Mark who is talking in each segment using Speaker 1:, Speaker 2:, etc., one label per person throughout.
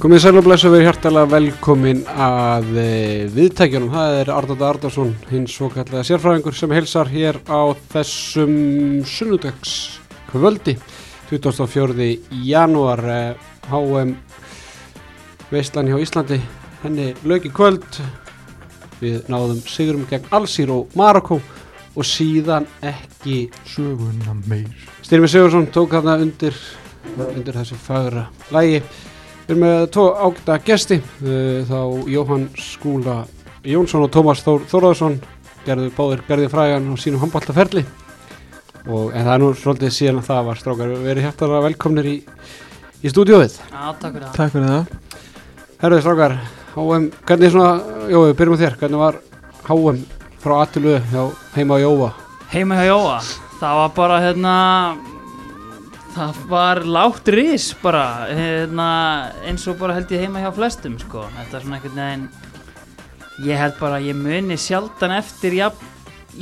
Speaker 1: Komið sæl og blessu verið hjartalega velkomin að eh, viðtækjunum. Það er Arnóta Arnarsson, hins svo kallega sérfræðingur sem helsar hér á þessum sunnudags kvöldi, 24. janúar, eh, HM Veistlan hjá Íslandi. Henni lög í kvöld, við náðum sigurum gegn Alsýr og Marokko og síðan ekki
Speaker 2: Söguna meir
Speaker 1: Styrmi Sigursson tók þarna undir, undir þessu fagra lægi. Við erum með tvo ágæta gesti, uh, þá Jóhann Skúla Jónsson og Tómas Þór Þóraðsson gerðu báðir gerði frægan á sínum handbóltaferli og en það er nú svolítið síðan að það var strákar verið hjartalega velkomnir í, í stúdióið.
Speaker 3: Já, takk fyrir það.
Speaker 2: Takk fyrir það
Speaker 1: Herruði strákar, HM, hvernig svona, Jói, byrjum við þér, hvernig var HM frá Atilu hjá heima á Jóa?
Speaker 3: Heima hjá Jóa, það var bara hérna, það var lágt ris bara, hérna, eins og bara held ég heima hjá flestum sko. Þetta er svona einhvern veginn, ég held bara að ég muni sjaldan eftir jafn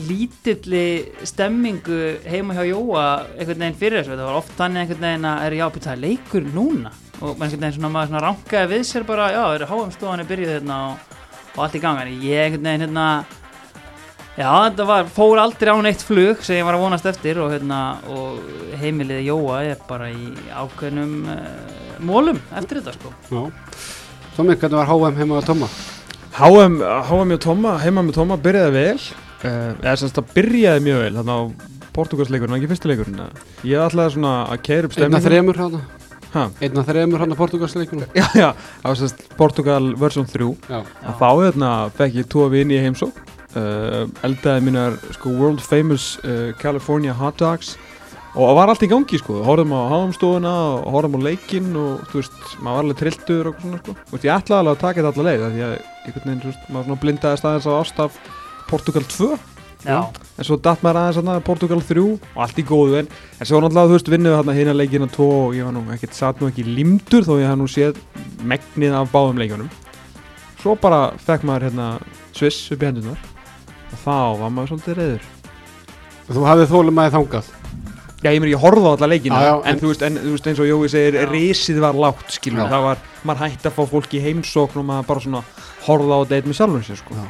Speaker 3: lítilli stemmingu heima hjá Jóa einhvern veginn fyrir þessu. Það var oft þannig einhvern veginn að er byrja það er leikur núna og einhvern veginn svona, maður svona rankaði við sér bara, já, er HM stofan er byrjuð hérna og, og allt í gangan. Ég einhvern veginn hérna, Já, þetta var, fór aldrei án eitt flug sem ég var að vonast eftir og, hérna, og heimilið Jóa er bara í ákveðnum uh, mólum eftir þetta sko.
Speaker 1: Já. Tómi, hvernig var HM heima á Tóma?
Speaker 2: HM, HM og Tóma, heima með Tóma byrjaði vel uh, eða semst að byrjaði mjög vel þannig á Portugalsleikurinn, ekki fyrstileikurinn ég ætlaði svona að keira upp
Speaker 1: Einna
Speaker 2: stemmingu
Speaker 1: þremur hana?
Speaker 2: Ha?
Speaker 1: Einna þremur hana Portugalsleikunum?
Speaker 2: Já, já, það var semst Portugal version 3
Speaker 1: Já.
Speaker 2: að þá hérna fekk ég tvo vini í heimsók uh, eldaði mínar sko world famous uh, California hot dogs. Og það var allt í gangi sko, horfðum á háumstofuna og horfðum á leikinn og þú veist, maður var alveg trilltur og svona sko. Og ég ætlaði alveg að taka þetta af því að einhvern veginn, þú veist, maður svona blindaði staðins á ást af Portugal 2
Speaker 3: Já,
Speaker 2: en svo datt maður aðeins þarna Portugal 3 og allt í góðu. En en svo náttúrulega, þú veist, vinnum við hérna hérna leikina 2 og ég var nú ekkert, satt nú ekki limdur þó ég haf nú séð megnið af báðum leikjunum. Svo bara fekk maður hérna Sviss upp í hendunar og þá var maður svolítið reyður
Speaker 1: Þú hafið þólum aðeins þangað.
Speaker 2: Já, ég meina, ég horfði á alla leikina
Speaker 1: Já, já,
Speaker 2: en,
Speaker 1: en-
Speaker 2: þú veist, en þú veist, eins og Jói segir risið var lágt, skilur.
Speaker 1: Já.
Speaker 2: það var, maður hætti að fá fólk í heimsókn og maður bara svona horfði á þetta eitt með sjálfum sér, sko.
Speaker 1: Já.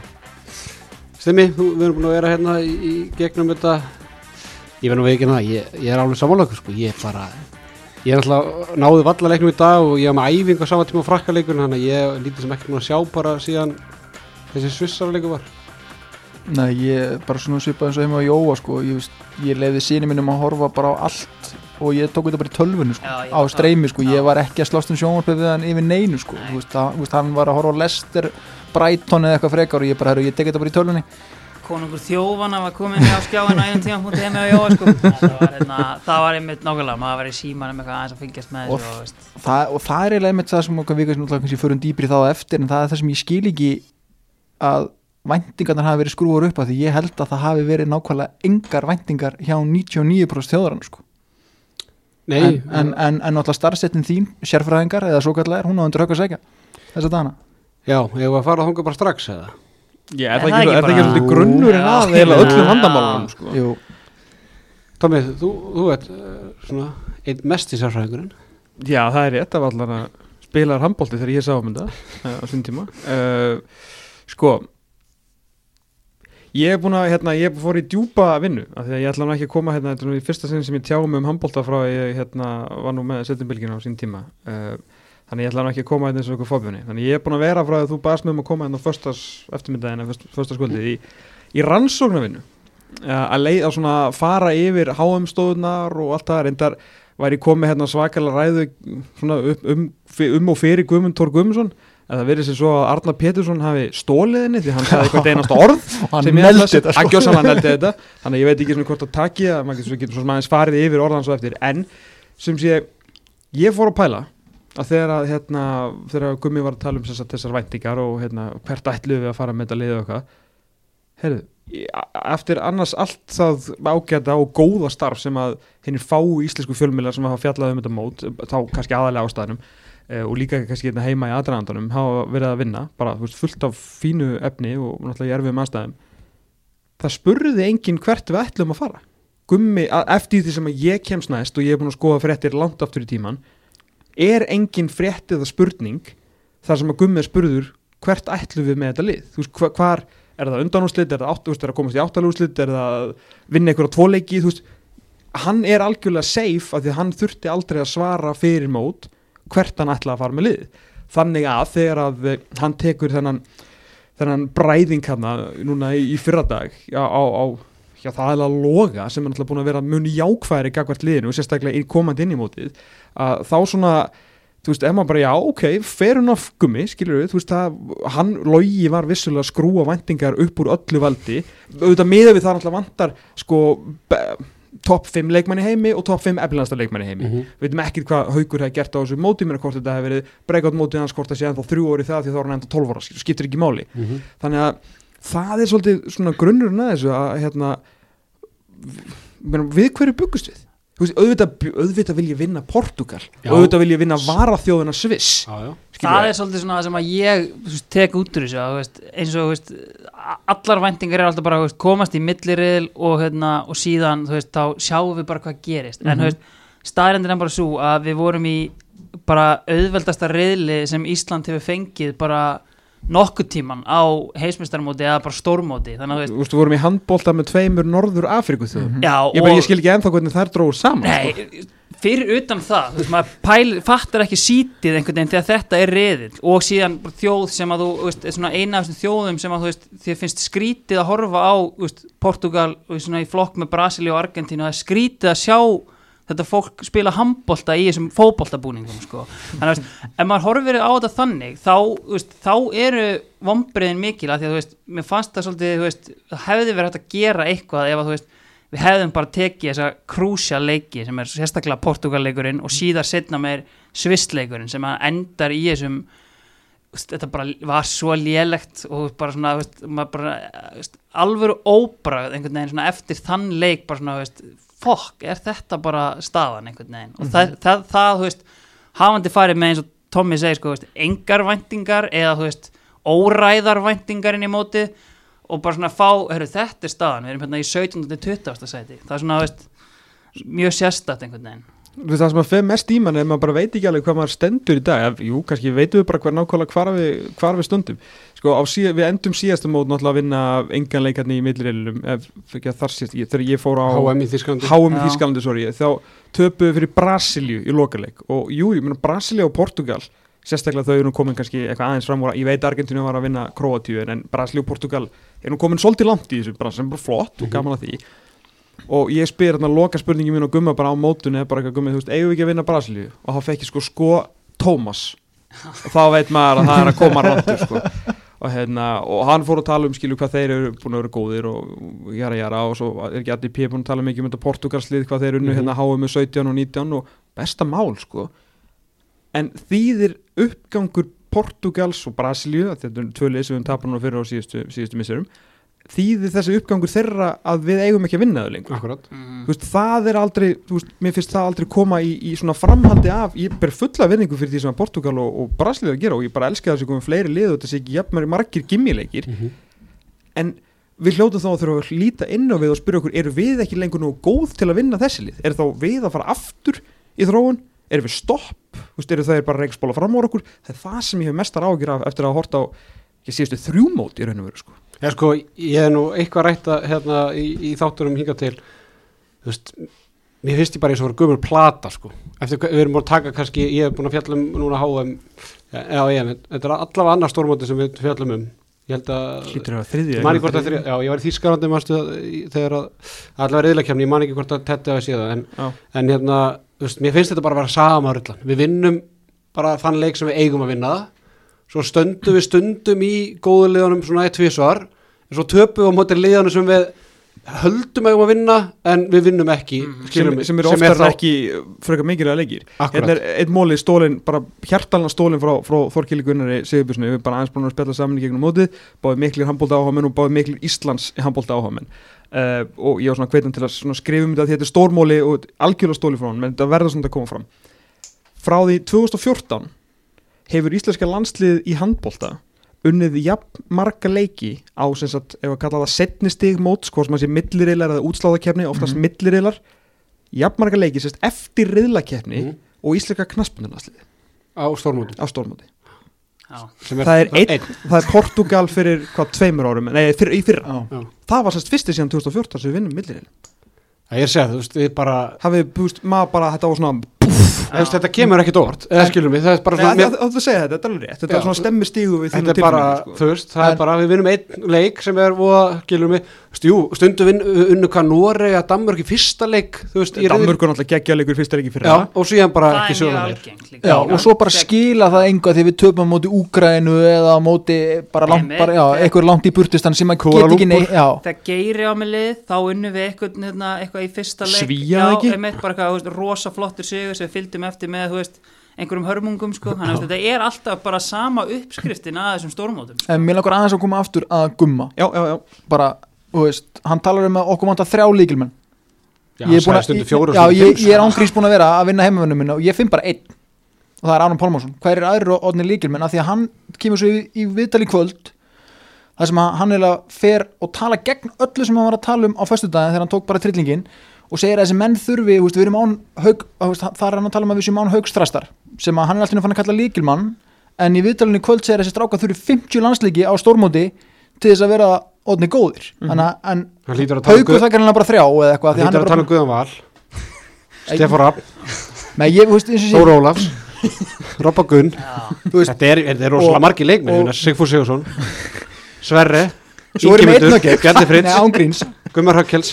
Speaker 1: Stimmi, þú, við erum búin að vera hérna í, í gegnum þetta. Ég verðum að veikina það, ég, ég er alveg samanlöku sko, ég er bara Ég er alltaf náði vallaleiknum í dag og ég haf með æfingu á sama tíma á frakkaleikunum Þannig að ég lítið sem ekki nú að sjá bara síðan þessi svissarleiku var
Speaker 4: Nei, ég bara svona svipað eins og heima á Jóa sko, ég, veist, ég leiði síni mínum að horfa bara á allt og ég tók þetta bara í tölvunu sko,
Speaker 3: Já,
Speaker 4: á streymi sko,
Speaker 3: það.
Speaker 4: ég var ekki að slást um sjónvarpið við hann yfir neinu sko,
Speaker 3: Nei.
Speaker 4: veist, þú veist, hann var að horfa á Lester, Brighton eða eitthvað frekar og ég bara, herru, ég tek þetta bara í tölvunni
Speaker 3: konungur þjófana var komin á skjáin á einum tíma punkti heima hjá Jóa sko. það, var, hérna, það var einmitt nákvæmlega, maður var í símanum eitthvað aðeins að fylgjast með
Speaker 4: Og
Speaker 3: þessu og veist.
Speaker 4: það, og það er eiginlega einmitt það sem okkar kannski náttúrulega kannski förum dýpri þá á eftir en það er það sem ég skil ekki að væntingarnar hafi verið skrúar upp að því ég held að það hafi verið nákvæmlega engar væntingar hjá 99% þjóðarann sko.
Speaker 1: Nei,
Speaker 4: en, en, en, en náttúrulega starfsettin þín, sérfræðingar eða svo kallar, hún á undir högg að segja þessa dagana.
Speaker 1: Já, ég var að fara að þanga bara strax eða?
Speaker 2: Já, er það
Speaker 3: það
Speaker 2: ekki,
Speaker 3: ekki
Speaker 2: er ekki svolítið grunnurinn að eða öllum vandamálunum, sko?
Speaker 4: Jú,
Speaker 1: Tómi, þú, þú ert uh, svona einn mest í sérfræðingurinn.
Speaker 2: Já, það er rétt, var allan að spilaðar handbólti þegar ég sá um þetta uh, á sín tíma. Uh, Sko Ég er búin að, hérna, ég fór í djúpa vinnu af því að ég ætla nú ekki að koma hérna, þetta er fyrsta sinn sem ég tjáum um handbólta frá ég hérna, var nú með setjumbilginu á sín tíma. Uh, þannig ég ætla nú ekki að koma hérna eins og eitthvað fóbjörni þannig ég er búin að vera frá að þú baðast með um að koma hérna á föstas eftirmyndagina, föstas kvöldið í, í rannsóknarvinnu. Uh, að leið að svona fara yfir háumstóðunar og allt það reyndar væri komið hérna svakalega ræðu um, um, um og fyrir Guðmund Tór Guðmundsson að það verið sér svo að Arnar Pétursson hafi stólið henni því hann sagði eitthvað einasta orð
Speaker 4: hann
Speaker 2: sem ég ætla að-
Speaker 4: þetta
Speaker 2: hann
Speaker 4: sko.
Speaker 2: gjörsamlega neldi þetta. Þannig að ég veit ekki svona hvort að taki að maður getur, svona aðeins farið yfir orðan svo eftir. En sem sé ég fór að pæla að þegar að hérna, þegar Gummi var að tala um þessar, þessar væntingar og hérna, hvert ætluðu við að fara með þetta lið og eitthvað. Heyrðu, ég- eftir annars allt það ágæta og góða starf sem að hinnir fáu íslensku fjölmiðlar sem hafa fjallað um þetta mót þá kannski aðalega ástæðanum eh, og líka kannski hérna heima í aðræðandanum hafa verið að vinna, bara veist, fullt af fínu efni og náttúrulega ég erfið með aðstæðum. Það spurði enginn hvert við ætlum að fara. Gummi, að, eftir því sem að ég kemst næst og ég er búin að skoða fréttir langt aftur í tíman er engin frétt eða spurning þar sem að Gummi er spurður hvert ætlum við með þetta lið? Þú veist, hva, hvar er það undanúslit, er það átt, veist, er að komast í áttalúslit er það að vinna einhverja tvoleiki hann er algjörlega safe af því að hann þurfti aldrei að svara fyrir mót hvert hann ætla að fara með lið þannig að þegar að eh, hann tekur þennan, þennan bræðing hana núna í, í fyrradag á, á, já, það er að loga sem er náttúrulega búin að vera muni jákværi gagvart liðinu, sérstaklega í komandi inn í mótið að þá svona þú veist, ef maður bara, já, ok, fair enough gummi, skilur við, þú veist, það, hann logi var vissulega að skrúa væntingar upp úr öllu valdi, auðvitað miða við það náttúrulega vantar, sko topp 5 leikmanni heimi og topp 5 eflinasta leikmanni heimi,
Speaker 1: Mhm.
Speaker 2: við veitum ekkert hvað haugur hefði gert á þessu móti, mér hvort þetta hefði verið breakout mótið hans, hvort það sé ennþá þrjú orði það því þá er hann ennþá 12 ára, skiptir ekki máli
Speaker 1: Mhm.
Speaker 2: þannig að það er svolítið svona grunnurinn að þessu að hérna við, við hverju byggust við Þú veist, auðvitað, auðvitað vil ég vinna Portugal
Speaker 1: Já.
Speaker 2: auðvitað vil ég vinna varaþjóðina Sviss
Speaker 1: Já, já.
Speaker 3: það er svolítið svona það sem að ég þú veist, tek út úr þessu að, þú veist, eins og allar væntingar er alltaf bara veist, komast í milliril og, hérna, og síðan veist, þá sjáum við bara hvað gerist en
Speaker 2: Mhm.
Speaker 3: þú veist, staðrendin er bara svo að við vorum í bara auðveldasta riðli sem Ísland hefur fengið bara nokkuð tíman á heismistarmóti eða bara stórmóti þannig að þú veist,
Speaker 2: við vorum í handbólta með tveimur Norður Afríku þjóðum
Speaker 3: já
Speaker 2: ég, bara, ég skil ekki ennþá hvernig þær dróður saman sko.
Speaker 3: Fyrir utan það þú veist, maður pæl, fattar ekki sítið einhvern veginn þegar þetta er reðill og síðan þjóð sem að þú veist, er svona eina af þessum þjóðum sem að þú veist, þér finnst skrítið að horfa á veist, Portugal og svona í flokk með Brasili og Argentínu er skrítið að sjá þetta fólk spila handbolta í þessum fótboltabúningum sko. þannig að veist, ef maður horfir á þetta þannig þá, veist, þá eru vombriðin mikil að því að þú veist, mér fannst það svolítið þú veist, hefði verið hægt að gera eitthvað ef að þú veist við hefðum bara tekið þessa krúsja leiki sem er sérstaklega Portugal-leikurinn og síðar setna með Sviss-leikurinn sem endar í þessum þetta bara var svo lélegt og bara svona veist, bara, veist, alvöru óbragð einhvern veginn svona eftir þann leik bara svona, veist, fokk, er þetta bara staðan einhvern veginn? Og það, það, það, þú veist, hafandi farið með eins og Tommy segir, sko, veist, engar væntingar eða, þú veist, óræðar væntingar inn í mótið og bara svona fá, herru, þetta er staðan við erum hérna í 17. til 20. sæti. Það er svona, veist, mjög sérstætt einhvern veginn.
Speaker 2: Það sem að feð mest í mann er að maður bara veit ekki alveg hvað maður stendur í dag. Jú, kannski veitum við bara hver nákvæmlega hvar við, hvar við stundum sko, á síð, við endum síðasta mót náttúrulega að vinna engan leikarni í að þar síðast, ég- þegar ég fór á
Speaker 1: HM í Þísklandi
Speaker 2: HM þá töpuðu fyrir Brasilíu í lokaleik. Og jú, ég meina Brasilíu og Portugal sérstaklega þau eru nú komin kannski eitthvað aðeins fram ég veit að Argentínu var að vinna Kroatíu en Brasilíu og Portugal er nú komin svolítið langt í þessu. Bara sem bara flott og
Speaker 1: Mhm.
Speaker 2: gaman að því. Og ég spyr hérna loka spurningi mín og gumma bara á mótunni bara eitthvað gummi, þú veist, eigum við ekki að vinna Brasilíu? Og þá fekk ég sko sko Tómas og þá veit maður að það er að koma randur sko. Og, hérna, og hann fór að tala um skilu hvað þeir eru búin að vera góðir og jara jara og svo er ekki allir búin að tala mikið um þetta Portugalslið hvað þeir unnu
Speaker 1: Mhm.
Speaker 2: hérna HM með 17 og 19 og besta mál sko en þýðir uppgangur Portugals og Brasilíu þetta er tvölið sem við höfum tapað núna fyrir á síðustu, síðustu misserum þýðir þessi uppgangur þeirra að við eigum ekki að vinna þau lengur
Speaker 1: Akkurat
Speaker 3: mm.
Speaker 2: þú veist, það er aldrei, veist, mér finnst það aldrei koma í, í svona framhaldi af, ég ber fulla vinningu fyrir því sem að Portugal og, og Brasilíu að gera og ég bara elska þessi komið fleiri lið og sé ekki jafnmæri margir gimmileikir,
Speaker 1: Mhm.
Speaker 2: en við hljótum þá að þurfa að líta inn á við og spyrja okkur, eru við ekki lengur nú góð til að vinna þessi lið? Er þá við að fara aftur í þróun? Er við stopp? Þú veist, eru það bara reikspóla fram á okkur? Það er það sem ég hef mestar ágjur af eftir að horta á ég síðustu þrjúmót í raun og veru sko.
Speaker 1: Já sko, ég hef nú eitthvað rætta hérna í, í þátturum hinga til þú veist, mér finnst ég bara eins og voru gömur plata sko, eftir við erum búin að taka kannski, ég hef búin að fjalla um núna HM, já, já, þetta er allavega annar stórmóti sem við fjallum um ég held að,
Speaker 2: að þriðja
Speaker 1: mani hvort að þrjá, já, ég var í Þýskarandi manstu þegar að, allavega reyðlakefni ég man ekki hvort að þetta hefði séð það, en,
Speaker 2: Já.
Speaker 1: en hérna, veist, mér finnst þetta bara að vera sama rullan, við vinnum bara þann leik sem við eigum að vinna. Svo stöndum við stundum í góðu liðanum svona eitt tvísvar en svo töpum við á móti liðanum sem við höldum eigum að vinna en við vinnum ekki
Speaker 3: Mhm.
Speaker 2: sem,
Speaker 1: skilur mig,
Speaker 2: sem eru oftar
Speaker 1: þá-
Speaker 2: ekki frekar mikilvæga leikir. Hérna er einn móli stólin, bara hjartalna stólin frá, frá Þorkili Gunnari Sigurbjörnsni við erum bara aðeins búin að spjalla saman í gegnum mótið. Báðið miklir handbólta áhagamenn og báðið miklir Íslands handbólta áhagamenn uh, og ég var svona hveitin til að svona skrifa um þetta því þetta er stórmóli og algjörlega stóli frá hann menn þetta verður svona að koma fram. Frá því 2014 hefur íslenska landslið í handbólta unnið jafn marga leiki á sem sagt, ef að kalla það setni stig móts, hvort sem að sé milliriðlar eða útsláðakeppni, oftast mm
Speaker 4: Mhm.
Speaker 2: milliriðlar jafn marga leiki sérst eftir riðlakeppni
Speaker 1: Mhm.
Speaker 2: og íslenska knaspunarnarsliði
Speaker 1: á stórmótum
Speaker 2: á stórmóti.
Speaker 1: Sem
Speaker 2: það er einn, það er Portugal fyrir hvað tveimur árum, nei fyrir, í fyrra.
Speaker 4: Já.
Speaker 2: það var sérst fyrsti síðan 2014 sem við vinnum millirin
Speaker 1: Það er segja, þú veist, við bara
Speaker 2: hafið, þú veist, maður bara, þetta var svona
Speaker 1: veist, þetta kemur ekkit óvart, eða skilum við, það er bara svona,
Speaker 2: að segja þetta, þetta er alveg rétt. Þetta er svona stemmi stígu við
Speaker 1: þetta
Speaker 2: þínu
Speaker 1: þú veist, það er bara, við vinnum einn leik sem er, skilum við, þú jú, stundu unnu hvað Noreg að Danmörk í fyrsta leik, í riðil-
Speaker 2: Danmörkur náttúrulega geggja leikur fyrsta leiki fyrir
Speaker 1: Já, og síðan bara
Speaker 3: það
Speaker 1: ekki
Speaker 3: mjög
Speaker 1: sjóðan meir.
Speaker 3: algengt líka.
Speaker 4: Já, og svo bara skila það enga því við töpum á móti Úgrænu eða á móti bara langt, bara, já, eitthvað langt í burtistan sem að
Speaker 1: Kuala
Speaker 4: get ekki nei,
Speaker 1: Lumpur.
Speaker 4: já,
Speaker 3: þegar geiri á mig lið þá unnum við eitthvað, hérna, eitthvað í fyrsta leik
Speaker 2: Svía,
Speaker 3: já,
Speaker 2: ekki?
Speaker 3: bara rosa flottur sigur sem við fylgdum eftir með, þú veist einhverjum hörmungum, sko, þannig að þetta er alltaf bara sama uppskriftin að þessum stórmótum sko.
Speaker 4: en mér langar aðeins að koma aftur að gumma,
Speaker 2: já, já, já,
Speaker 4: bara, veist hann talar um að okkur vantar þrjá líkilmenn
Speaker 1: Já,
Speaker 4: ég er að,
Speaker 1: fjóru og
Speaker 4: já, ég, ég er ángrís búin að vera að vinna heimavönnum minna og ég finn bara einn. Og það er Aron Pálmarsson, hvað er aðrir og odnir líkilmenn af því að hann kemur svo í, í viðtali kvöld þar sem að hann eiginlega fer og tala gegn öllu sem hann var að tala um á föstudaginn þegar hann tók bara trillingin og segir að þessi menn þurfi, við erum án haug, það er hann að tala um að við séum án haugstrastar sem að hann er alltaf fann að kalla líkilmann en í viðtalinu í kvöld segir að þessi stráka þurfi 50 landsleiki á stórmóti til þess að vera odni góðir. Þannig að en haugur þakkar hann bara þrjá eða eitthvað
Speaker 1: hann
Speaker 4: því hann
Speaker 1: lítur
Speaker 4: er
Speaker 1: að tala um Guðan Val, Stefán Rapp,
Speaker 4: Nei, ég, þú veist, eins og sé-
Speaker 1: Þóra Ólafs, Robba Gunn, þetta er, er rosalega leikmenn,
Speaker 4: og-
Speaker 1: Sigfúr Sigursson, Sverre, Gummar Hökkels,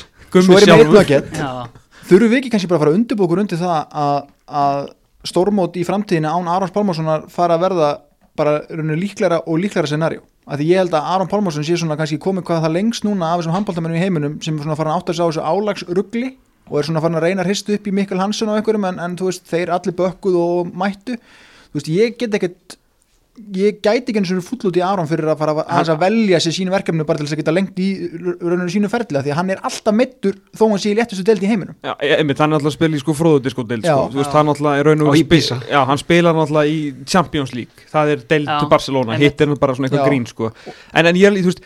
Speaker 4: Þurfum við ekki kannski bara að fara að undirbúkur undir það að, að stórmót í framtíðinu án Arons Pálmarssonar fara að verða bara líklæra og líklæra scenarjó af því ég held að Aron Pálmarsson sé svona kannski komið hvað það lengst núna af þessum handbóltamennum í heiminum sem er svona farin að átta sig á þessu álagsrugli og er svona farin að reyna að hristu upp í Mikkel Hansson og einhverjum en, en þú veist, þeir allir bökkuð og mættu. Þú veist, ég get ekkert ég gæti ekki eins og full út í Aron fyrir að fara að, að velja sér sínu verkefni bara til þess að geta lengt í rauninu sínu ferðlega því að hann er alltaf meittur þó hann sé í léttustu deild í heiminum.
Speaker 2: Já, e- einmitt, hann er alltaf að spila í sko fróðudisko deild sko. Þú veist, hann alltaf er raun og
Speaker 1: Á
Speaker 2: veru
Speaker 1: Ibiza.
Speaker 2: já, hann spilar alltaf í Champions League. Það er deild til Barcelona, hitt er nú bara svona eitthvað grín sko. en, en ég, þú veist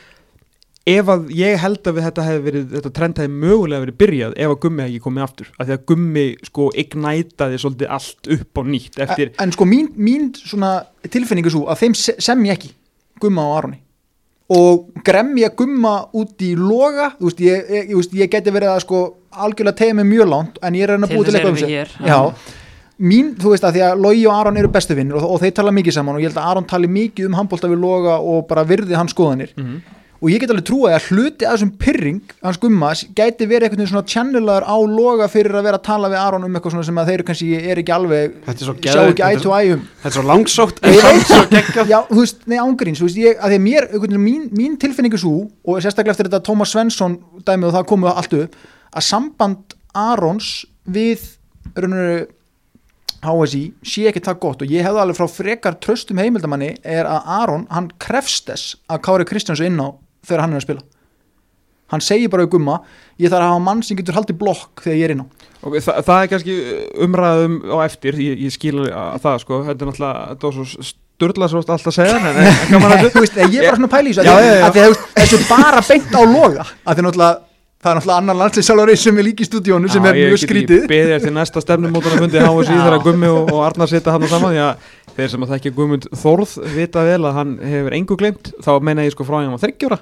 Speaker 2: ef að ég held að við þetta hefði verið þetta trend hefði mögulega verið byrjað ef að gummi hefði komið aftur, af því að gummi sko ignætaði svolítið allt upp og nýtt eftir,
Speaker 4: en sko mín, mín svona tilfinningu svo að þeim se- sem ég ekki gumma á Aroni. Og gremja gumma út í loga þú veist, ég, ég, ég, veist, ég geti verið að sko algjörlega tegja mig mjög langt en ég er að að
Speaker 3: Til
Speaker 4: búa til
Speaker 3: þess
Speaker 4: eitthvað um sig. Mín, þú veist að því að Logi og Aron eru bestu vinnir og, og þeir tala mikið saman og ég held að Aron tali mikið um handbólta við loga og bara virði hans skoðanir.
Speaker 2: Mhm.
Speaker 4: Og ég get alveg trúið að hluti af þessum pyrring hans gumma gæti verið eitthvað svona channelar á loga fyrir að vera að tala við Aron um eitthvað svona sem að þeir kannski er ekki alveg
Speaker 1: er
Speaker 4: sjá ekki eye
Speaker 1: þetta
Speaker 4: to eye um.
Speaker 1: Þetta er svo langsótt.
Speaker 4: Já, þú veist, nei ángríns, að að mín, mín tilfinningu svo, og sérstaklega eftir þetta Tómas Svensson dæmi og það komu allt upp, að samband Arons við rauninu HSI sé ekki það gott. Og ég hefði alveg frá frekar tröstum heimildamanni er að Aron, hann krefst þess að Kári Kristjáns inn á þegar hann er að spila. Hann segir bara í gumma ég þarf að hafa mann sem getur haldið blokk þegar ég er inn á.
Speaker 2: Og það, það er kannski umræðum á eftir, ég, ég skil að það sko, þetta er náttúrulega þetta störla svo alltaf að segja en, en
Speaker 4: þú veist, ég er bara svona að pæla í þessu veist, þessu bara beint á loga að því náttúrulega það er náttúrulega annar landslýsálari sem er líka í stúdíónu sem er mjög skrítið.
Speaker 2: beðið eftir næsta stefnumótana fundi. HSI þegar Gummi og, og Arnar setja hann saman. Því að þeir sem að þekkja Gummund Þórð vita vel að hann hefur engu glemt þá meina ég sko frá hann var þryggjóra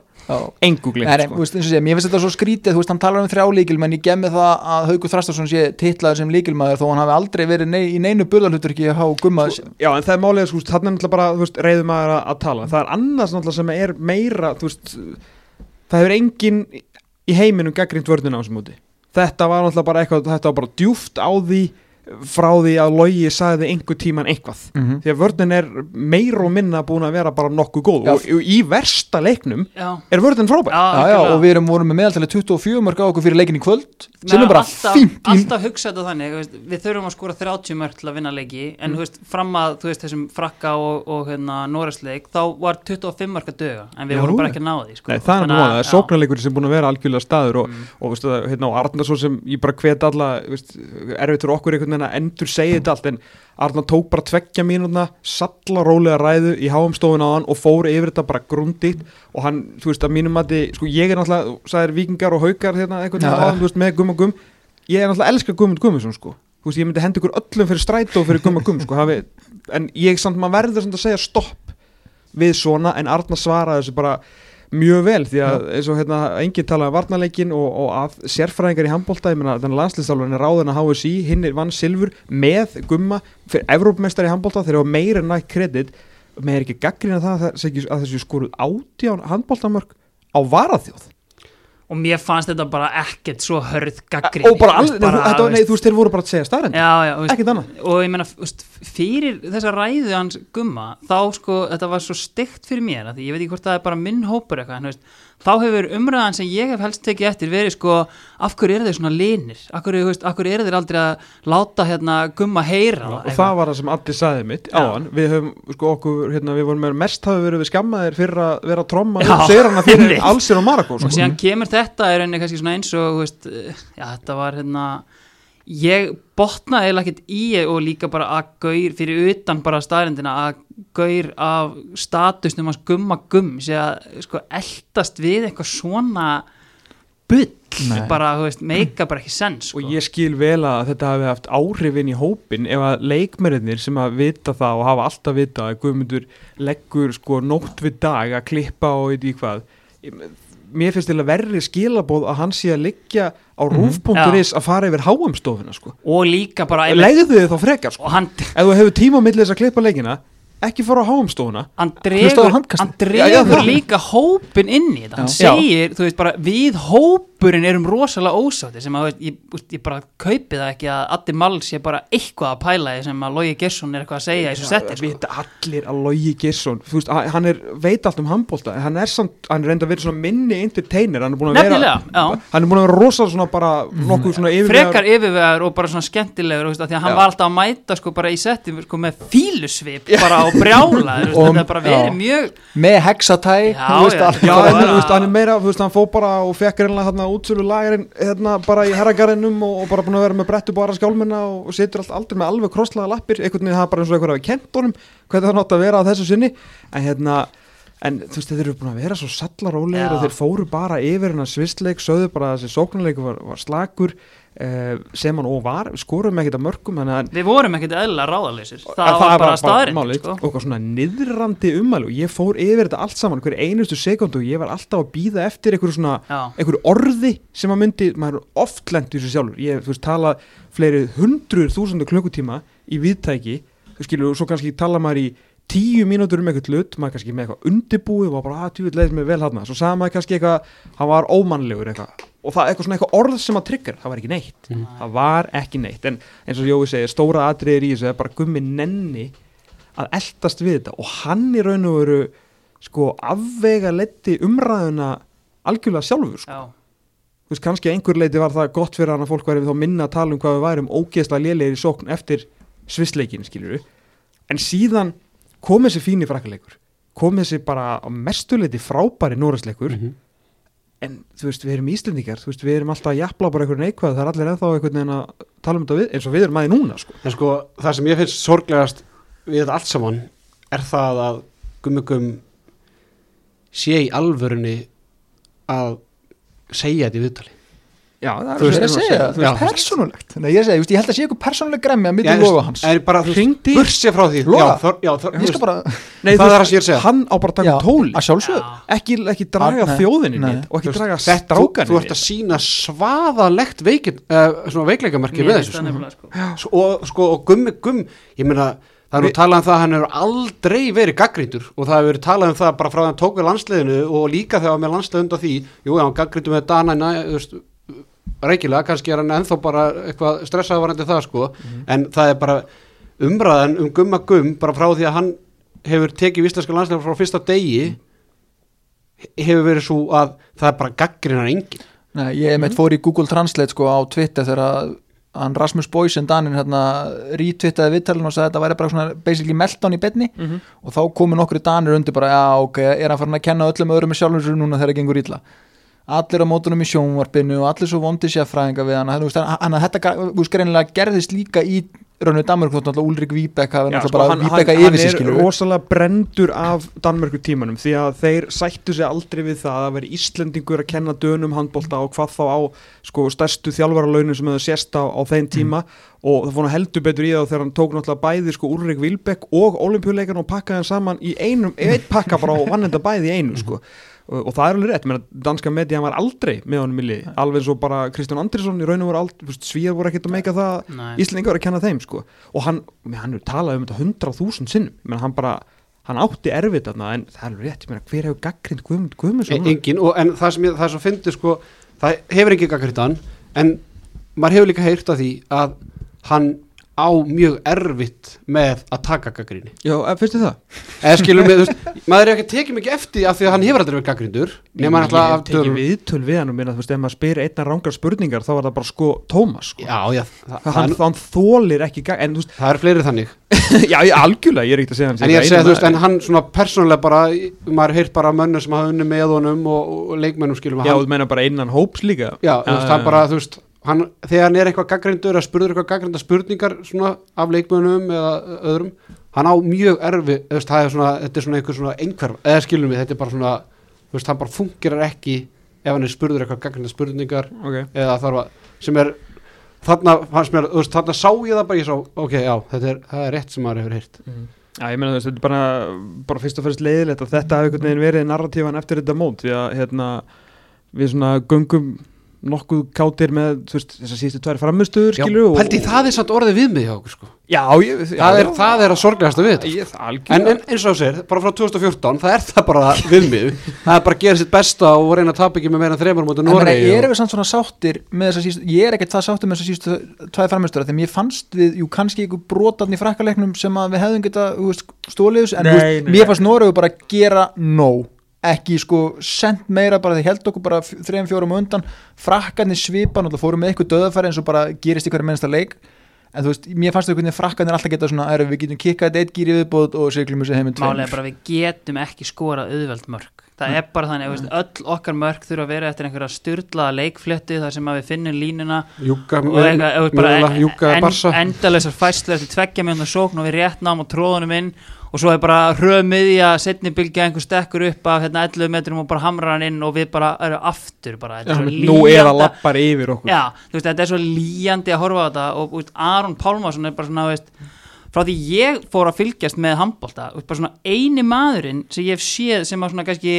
Speaker 2: engu glemt
Speaker 4: nei,
Speaker 2: sko.
Speaker 4: mér finnst þetta svo skrítið, þú veist, hann talar um þrjá líkilmenn, ég gef með það að Haugur Þrastarsson sé titlaður sem líkilmaður þó hann hafi aldrei verið nei, í neinu burðalhutur ekki að hafa gumma.
Speaker 2: Sko, Já, en það er málið, sko, þannig er náttúrulega bara, reyðum að, að tala. Það er annars náttúrulega sem er meira, þú veist, það hefur enginn í heiminum gaggrínt vörðina á þessum úti. Þetta var náttúrulega bara eitthvað, þetta var bara djúft á því frá því að logi sagði einhver tíman eitthvað.
Speaker 4: Mhm.
Speaker 2: Því að vörðin er meir og minna búin að vera bara nokkuð góð
Speaker 4: Já.
Speaker 2: og, í versta leiknum
Speaker 3: já,
Speaker 2: er vörðin frábær.
Speaker 3: já,
Speaker 4: Já, og við erum voru með meðaltalið 24 mörg á okkur fyrir leikin í kvöld sem er bara
Speaker 3: alltaf,
Speaker 4: fínt í,
Speaker 3: alltaf hugsa þetta þannig þú veist, við þurfum að skora 30 mörg til að vinna leiki en þú veist, fram að þú veist, þessum frakka og, og hérna, Noresleik þá var 25 mörg að döga en við
Speaker 2: Já,
Speaker 3: vorum bara ekki að ná því sko.
Speaker 2: Nei, það er er sóknarleikur sem búin að vera algjörlega staður og,
Speaker 3: Mm.
Speaker 2: og hérna, og Arnar svo sem ég bara hvet alla, veist, veginn að endur segja þetta allt en Arnar tók bara tveggja mínúna salla rólega ræðu í háumstofun á hann og fór yfir þetta bara grundigt og hann, þú veist, að mínum að sko, ég er náttúrulega, þú sagðir vikingar og haukar hérna, veginn
Speaker 4: Já,
Speaker 2: á hann, þú veist, með gum og gum. Ég er náttúrulega elska Guðmund Guðmundsson, sko. Þú veist, ég myndi henda ykkur öllum fyrir strætó og fyrir gumma gum, sko, hafi, en ég samt maður verður samt að segja stopp við svona, en Arna svaraði þessu bara mjög vel, því að eins og hérna enginn talaði um varnarleikin og, og að sérfræðingar í handbólta, ég meina þannig landslýstálfurinn er ráðin að HSI, hinn er vann silfur með gumma, fyrir Evrópmestari í handbólta, þeir eru meira en nægt kredit. Með er ekki gaggrina það að að þessi skoruð átján handbóltamörk á varaþjóð
Speaker 3: og mér fannst þetta bara ekkert svo hörð gaggri
Speaker 2: og bara, alveg, nei, þetta, nei, þú veist, þeir voru bara að segja starrend ekkert annað.
Speaker 3: Og ég veist, fyrir þessa ræðu hans gumma, þá sko þetta var svo stygt fyrir mér, því ég veit ekki hvort það er bara minn hópur eitthvað, en veist þá hefur umræðan sem ég hef helst tekið eftir verið sko, af hverju eru þeir svona linir? Af hverju, hverju eru þeir aldrei að láta hérna gumma heyra
Speaker 2: og það var það sem allir sagði mitt á hann við höfum, sko okkur, hérna, við vorum með mest hafi verið við skammaðir fyrir að vera tromma og segja hann að fyrir allsir og Marako
Speaker 3: og síðan kemur þetta er einnig kannski svona eins og veist, já þetta var hérna ég botnaði eða ekkert í og líka bara að gaur fyrir utan bara staðrindina að gaur af statusnum að gumma gumm sé að sko eldast við eitthvað svona bull
Speaker 4: Nei.
Speaker 3: bara, þú veist, meika bara ekki sens sko.
Speaker 2: og ég skil vel að þetta hafi haft áhrifin í hópin ef að leikmerinnir sem að vita það og hafa alltaf vita að Guðmundur leggur sko nótt við dag að klippa og eitthvað mér finnst til að verri skilabóð að hann sé að liggja á rúf.is að fara yfir háamstofuna sko.
Speaker 3: og líka bara
Speaker 2: legðu þið þá frekar sko.
Speaker 3: hann,
Speaker 2: ef þú hefur tíma á milli þess að klippa leikina ekki fara á háamstofuna
Speaker 3: hann dregur, hann
Speaker 2: Já, já,
Speaker 3: dregur
Speaker 2: það.
Speaker 3: líka hópin inn í þetta hann
Speaker 2: Já.
Speaker 3: segir, þú veist bara við hópurinn erum rosalega ósátti sem að ég, ég bara kaupi það ekki að Addi Mall sé bara eitthvað að pæla því sem að Logi Gersson er eitthvað að segja í þessu setti sko.
Speaker 2: allir að Logi Girsson veist, hann hann er, veit allt um handbólta hann er samt, hann er reynda að vera minni entertainer, hann er búin að vera
Speaker 3: Nefnilega, já.
Speaker 2: hann er búin að vera rosa svona bara nokkuð svona yfirvegar
Speaker 3: frekar yfirvegar og bara svona skemmtilegur veist, af því að hann
Speaker 2: Já.
Speaker 3: var alltaf að mæta sko bara í setti sko, með fílusvip bara á brjála veist,
Speaker 4: Og-
Speaker 3: þetta er bara verið mjög
Speaker 4: með hexatæ
Speaker 2: hann er meira, þú veist, hann fó bara og fekk reynilega hérna útsölu lagarinn hérna bara í herragarðinum og, og bara búin að vera með brettu bara skjálmina og, og situr allt aldrei með alveg krosslaða lappir, einhvern veginn það bara eins og einhver hafi kent honum hvernig það nátt að vera á þessu sinni. En hérna, en þú veist, þeir eru búin að vera svo sallarólegir og þeir fóru bara yfir hennar svistleik, sögðu bara að þessi sóknarleik var, var slagur sem hann og var, skorum ekkert að mörgum
Speaker 3: við vorum ekkert eðla ráðaleysir það,
Speaker 2: En
Speaker 3: var bara staðrind sko.
Speaker 2: og svona niðrandi ummælu og ég fór yfir þetta allt saman hver einustu sekundu og ég var alltaf að býða eftir einhverju svona, einhverju orði sem að myndi, maður er oft lent í þessu sjálfur. Ég, þú veist, tala fleiri hundruð þúsundu klukkutíma í viðtæki þú skilur, og svo kannski tala maður í tíu mínútur um eitthvað hlut, maður kannski með eitthvað undirbúið og var bara, að og það eitthvað svona eitthvað orð sem að trigger, það var ekki neitt. Það var ekki neitt, en eins og Jói segir stóra atriðir í þessu, er bara gummi nenni að eldast við þetta og hann í raun og veru sko afvega letti umræðuna algjörlega sjálfur sko. Þú veist kannski einhver leiti var það gott fyrir hann að fólk væri þá minna að tala um hvað við værum ógeðslega lélegir í sókn eftir svissleikin skilur en síðan kom þessi fíni frakkaleikur kom þessi bara mestuleiti frábæri norðsleikur
Speaker 1: Mhm.
Speaker 2: En þú veist við erum íslendingar þú veist við erum alltaf að jafla bara einhverjum neikvæð það er allir ennþá einhvern veginn að tala um þetta við eins og við erum aðeins núna sko.
Speaker 1: En sko, það sem ég finnst sorglegast við þetta allt saman er það að Gummi Gumm sé í alvörunni að segja þetta í viðtali.
Speaker 2: Já, það
Speaker 4: er að segja,
Speaker 1: þú veist,
Speaker 4: persónulegt Nei, ég, er að veist, ég held að sé eitthvað persónuleg gremmi að milli
Speaker 1: en-
Speaker 4: loga hans
Speaker 1: En bara, þú veist,
Speaker 2: Hringdi-
Speaker 1: bursi frá því.
Speaker 4: Loga? Ég skal bara,
Speaker 2: Nei,
Speaker 1: Það
Speaker 2: þú
Speaker 1: er það sem ég er að segja.
Speaker 2: Hann á bara að taka tóli
Speaker 4: að sjálfsög
Speaker 3: Já.
Speaker 2: ekki, ekki draga þjóðinni og ekki draga
Speaker 1: þetta- þú,
Speaker 2: strákanni
Speaker 1: þú ert að sína svaðalegt veikin, svona veikleikamerki
Speaker 3: finnst
Speaker 1: þessu.
Speaker 3: það
Speaker 1: Sko.
Speaker 3: sko.
Speaker 1: Svo- Og, sko, og Gummi Gumm, ég meina, það er nú talað um það að hann hefur aldrei verið gaggríndur og það hefur verið talað um það bara frá reikilega, kannski er hann ennþá bara eitthvað stressaði varandi það, sko, en það er bara umræðan um Gumma Gumm bara frá því að hann hefur tekið íslenska landsliðinu frá fyrsta degi hefur verið svo að það er bara gaggrínar engin
Speaker 4: Nei, ég meitt fór í Google Translate sko á Twitter þegar að hann Rasmus Boysen Danin hérna retwittaði viðtalinn og sagði að þetta væri bara svona basically meltdown í betni
Speaker 2: Mhm.
Speaker 4: og þá komu nokkru Danir undir bara já ok, er hann farin að kenna öllum öðrum sjálfum sér núna þegar það gengur illa allir á mótunum í sjónvarpinu og allir svo vondi sérfræðinga við hann þannig að hann- þetta greinilega gerðist líka í rauninu Danmörk þótt náttúrulega Ulrik Víbek hafi náttúrulega
Speaker 2: sko,
Speaker 4: bara
Speaker 2: hann, hann,
Speaker 4: Víbeka
Speaker 2: hann
Speaker 4: yfir sig
Speaker 2: er
Speaker 4: skilur
Speaker 2: rosalega brendur af Danmörku tímanum því að þeir sættu sig aldrei við það að vera Íslendingur að kenna dönum handbolta og hvað þá á sko, stærstu þjálfaralaunin sem hefur sést á, á þeim tíma. Og það fór hann heldur betur í það þegar hann tók náttúrulega bæði sko Ulrik Vilbeck og olimpíuleikarn og pakkaði hann saman í einum, eitt pakka bara og vann þetta bæði í einu sko og, og það er alveg rétt, menn danska median var aldrei með honum í liði, alveg svo bara Kristján Andrisson í raun og voru aldrei, svíjar voru ekkert að meika það.
Speaker 3: Nei.
Speaker 2: Íslandingar voru að kenna þeim sko. Og hann, menn, hann hefur talað um þetta hundrað þúsund sinnum, menn hann bara hann átti erfitt þarna en það er alveg rétt, ég meina hver hefur gaggrind Guðmund Guðmundsson
Speaker 1: E- engin, og, en það sem ég, það er svo fyndi sko, það hefur ekki gaggrind hann en maður hefur líka heyrt af því að hann á mjög erfitt með að taka gaggrinni
Speaker 2: Já, eh, þið það?
Speaker 1: eða þú veist, maður er ekki tekið mikið eftir af því að hann hefur aldrei verið gaggrindur nema hann
Speaker 2: Ég
Speaker 1: alltaf
Speaker 2: hef
Speaker 1: af
Speaker 2: tekið
Speaker 1: tölum
Speaker 2: viðtöl við hann og minna, þú veist, ef maður spyr einna rángar spurningar þá var það bara sko Tómas sko.
Speaker 1: já, já, það, það,
Speaker 2: hann,
Speaker 1: er-
Speaker 2: hann þólir ekki gag, en þú veist,
Speaker 1: það er fleiri þannig.
Speaker 2: Já, ég, algjörlega, ég er ekkert að segja hann
Speaker 1: en ég er að segja, þú veist, en hann svona persónulega bara, maður heyrt bara mönnur sem hafa unni með honum og, og leikmennum skilum
Speaker 2: Já, þú meina bara innan hóps líka.
Speaker 1: Já, þú veist, hann bara, þú veist hann, þegar hann er eitthvað gaggrindur að spurður eitthvað gaggrinda spurningar svona af leikmönnum eða öðrum, hann á mjög erfi, veist, er svona, þetta er svona einhver svona einhverf, eða skilum við, þetta er bara svona veist, hann bara fungerar ekki ef hann er spurður eitthvað gaggrinda spurningar
Speaker 2: Ok,
Speaker 1: eða þarf að, sem er þarna, mér, veist, þarna sá ég það bara, ég sá, ok, já, þetta er, það er rétt sem maður hefur heyrt.
Speaker 2: Já, ég meina þú veist, þetta er bara, bara fyrst og fyrst leiðilegt að þetta hafi einhvern veginn verið narratífan eftir þetta mót því að hérna, við svona göngum nokkuð kátir með veist, þessar síðustu tvær framistuður
Speaker 1: pældi, það er samt orðið við mig hjá okkur, sko.
Speaker 2: Já, ég, já,
Speaker 1: það, er,
Speaker 2: já,
Speaker 1: það er að sorglegasta við þetta
Speaker 2: ég,
Speaker 1: En,
Speaker 2: algjörlega.
Speaker 1: En eins og segir, bara frá 2014 það er það bara viðmið það er bara að gera sitt besta og reyna að tapa ekki með meira en þreymur mútið
Speaker 4: En
Speaker 1: Noregi
Speaker 4: ég er við samt svona sáttir með þess að síst, ég er ekkert það sáttir með þess að sístu tvæði frammeistura þegar mér fannst við, jú kannski ykkur brotarn í frakkaleiknum sem að við hefðum geta þú veist, stólið veist, að ekki sko sent meira bara þeir held okkur bara f- þrem fjórum á undan. Frakkarnir svipan og það fórum með eitthvað döðafæri eins og bara gerist hverju mennsta leik. En þú veist, mér fannst þau hvernig frakkarnir alltaf geta svona, er, við getum kikkað eitt gýri viðbót og siglum þessu heiminn
Speaker 3: Málega bara við getum ekki skorað auðveld mörg Það er bara þannig, mm. öll okkar mörg þurfa að vera eftir einhverja styrlaða leikfléttu þar sem að við finnum línuna.
Speaker 1: Júka, Júka Barsa
Speaker 3: endalausar fæslu eftir tveggja mjönda sókn og við rétt náum og tróðunum inn og svo er bara hröð miðja setni bylgja einhver stekkur upp af hérna 11 metrum og bara hamrar hann inn og við bara erum aftur bara, þetta er svo
Speaker 2: Nú
Speaker 3: lýjandi-
Speaker 2: að lappar yfir okkur.
Speaker 3: Já, veist, þetta er svo líjandi að horfa á þetta og veist, Aron Pálmarsson er bara svona, veist, frá því ég fór að fylgjast með handbólta, bara svona eini maðurinn sem ég hef séð sem að svona kannski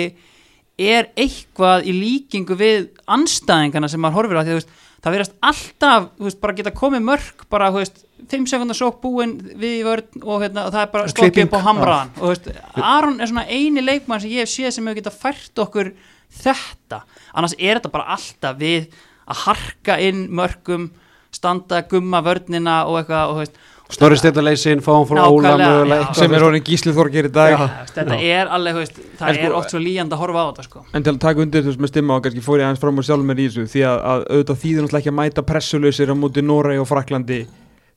Speaker 3: er eitthvað í líkingu við anstæðingana sem maður horfir á því, veist, það verðast alltaf, þú veist, bara geta komið mörg, bara, þú veist, 5 sekundar sók búin við vörn og hérna, og það er bara stokkið upp á hamraðan. Og þú veist, Aron er svona eini leikmann sem ég hef séð sem hefur geta fært okkur þetta, annars er þetta bara alltaf við að harka inn mörgum, standa gumma vörnina og eitthvað og þú veist,
Speaker 1: Snorri Steindarleysin, fáum frá Óla
Speaker 3: já.
Speaker 1: eitthvað.
Speaker 2: sem er orðin gíslið þorgir í dag
Speaker 3: veist, þetta er alveg, veist, það
Speaker 2: En sko-
Speaker 3: er oft svo líjandi að horfa á þetta sko.
Speaker 2: En til að taka undir þú veist með stimma og kannski fór ég aðeins fram á sjálfum mér í þessu því að, að auðvitað þýðir náttúrulega ekki að mæta pressulausir á móti Noregi og Fraklandi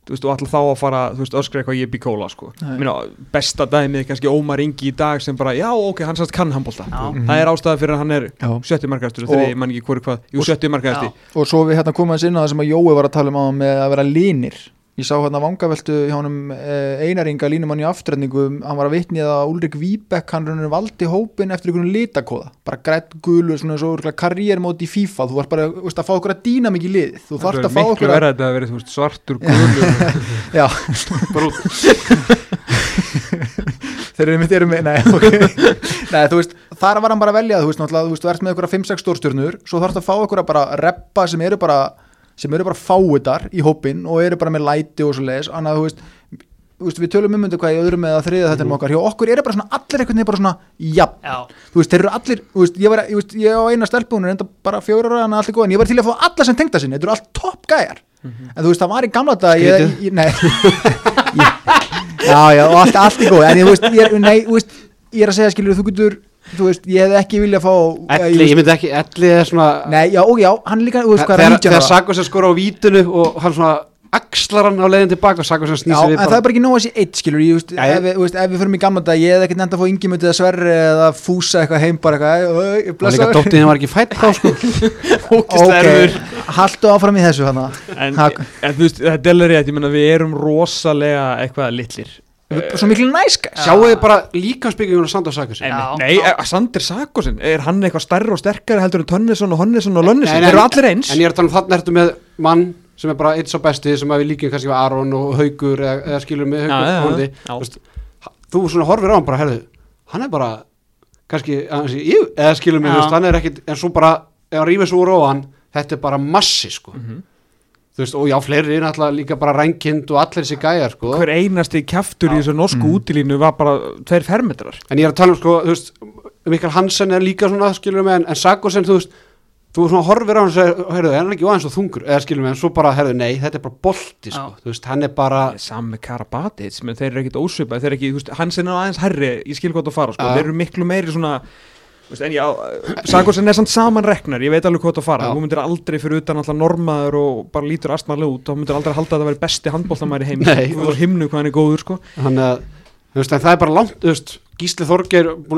Speaker 2: þú veist og alltaf þá að fara þú veist öskra eitthvað ég bý kóla sko besta dæmið er kannski Ómar Ingi í dag sem bara já ok hann sannst kann handbólta
Speaker 3: Já.
Speaker 2: það er ástæða fyrir að hann er
Speaker 4: Já.
Speaker 2: Ég
Speaker 4: að að að sá hérna vangaveltu hjá honum eh, einaringa línumann í afturhendingu hann var að vitnið að Ulrik Víbek hann valdi hópin eftir einhvern litakóða. Bara grætt gulur, svona svo karriérmóti í FIFA, þú var bara veist, að fá okkur að dýna mikið lið, þú þarft að fá
Speaker 2: miklu
Speaker 4: okkur að
Speaker 2: þetta að vera þú veist, svartur gulur.
Speaker 4: Þeir eru mitt eru með nei, okay. nei, þú veist, þar var hann bara að velja. Þú veist, þú veist, þú ert með okkur að 5-6 stórstjörnur. Svo þarfst að fá okkur að bara reppa sem eru bara, sem eru bara fáiðar í hópin og eru bara með læti og svo leiðis annað, þú veist, þú veist, við tölum um undir hvað í öðrum eða þriða þetta er okkar, hjá okkur eru bara svona allir veginn bara svona, jafn.
Speaker 3: Já,
Speaker 4: þú veist, þeir eru allir, þú veist, ég var, ég, veist, ég á eina stelpunum, enda bara fjóra ára en allir góð, en ég var til að fá alla sem tengda sinni, þetta eru allt topp gæjar, en þú veist, það var í gamla dag, ég, ég, nei. Ég, já, já, og allt, allt í góð, en ég, þú veist, ég, er- nei, þú veist, ég er að segja, skilur, þú getur, þú veist, ég hefði ekki viljað fá,
Speaker 1: Elli, ég myndi ekki, Elli er svona
Speaker 4: nei, já, og já, hann líka, þú veist, hvað er
Speaker 1: þegar,
Speaker 4: 19
Speaker 1: þegar
Speaker 4: ára?
Speaker 1: Sakos er skora á vítunu og hann svona axlar hann á leiðin tilbaka og Sakos hann
Speaker 4: Já,
Speaker 1: snýsir
Speaker 4: en
Speaker 1: við
Speaker 4: það er bara ekki nóg að sé eitt, skilur, ég, þú veist,
Speaker 1: Já, ég-
Speaker 4: ef, við- þú veist, ef við förum í gamla dag, ég hefði ekkert nefnd að fá yngjumöndið að sverri eða fúsa eitthvað heim bara eitthvað, "Æ,
Speaker 1: og líka
Speaker 4: blessaður."
Speaker 1: dóttið hann var ekki fætt þá sko.
Speaker 4: Ok, haltu áfram í þessu hana
Speaker 2: en, en þú veist, þetta er alveg rétt, ég menna við erum rosalega eitthvað litlir
Speaker 4: svo miklu næskæs
Speaker 1: sjáu þið bara líkansbyggjum og Sandor Sakos
Speaker 3: Já.
Speaker 2: Nei, eh, Sander Sakosin, er hann eitthvað stærri og sterkari heldur en Tönnesson og Honnesson og Lönnesson,
Speaker 1: Nei,
Speaker 2: þeir eru allir eins.
Speaker 1: en ég er að tala um þarna ertu með mann sem er bara eitt svo besti sem að við líkjum kannski við Aron og Haugur eða, eða skilur með
Speaker 2: Já,
Speaker 1: Haugur
Speaker 2: já,
Speaker 1: vonandi.
Speaker 2: já.
Speaker 1: Þú svona horfir á hann bara, herðu hann er bara, kannski eða þú veist, hann er ekkit en svo bara, ef hann rífið svo úr á hann þetta er bara massi, sko.
Speaker 2: Mhm.
Speaker 1: Þú veist, og já, fleiri er náttúrulega líka bara rænkind og allir þessi gæjar, sko.
Speaker 2: Hver einasti kjaftur í þessu norsku
Speaker 4: Mm.
Speaker 2: útilínu var bara tveir fermetrar.
Speaker 1: En ég er að tala um, sko, þú veist Mikael Hansen er líka svona, skilur mig en, en Sagosen, þú veist, þú svona horfir á hann og segir, heyrðu, er hann ekki aðeins og þungur? Eða skilur mig, en svo bara, heyrðu, nei, þetta er bara bolti, sko, þú veist, hann er bara
Speaker 2: með Karabatic, menn þeir eru ekkit ósvipaði þeir eru ekki, þú veist, hans er aðeins herri en já, Sagosen er samt saman reknar, ég veit alveg hvað það fara.
Speaker 1: Já.
Speaker 2: þú myndir aldrei fyrir utan alltaf normaður og bara lítur astmarlega út, þá myndir aldrei halda að það veri besti handbóltamæri heim,
Speaker 1: Nei.
Speaker 2: og himnu hvað hann er góður, sko.
Speaker 1: Hann að, þú veist, en það er bara langt, þú veist Gísli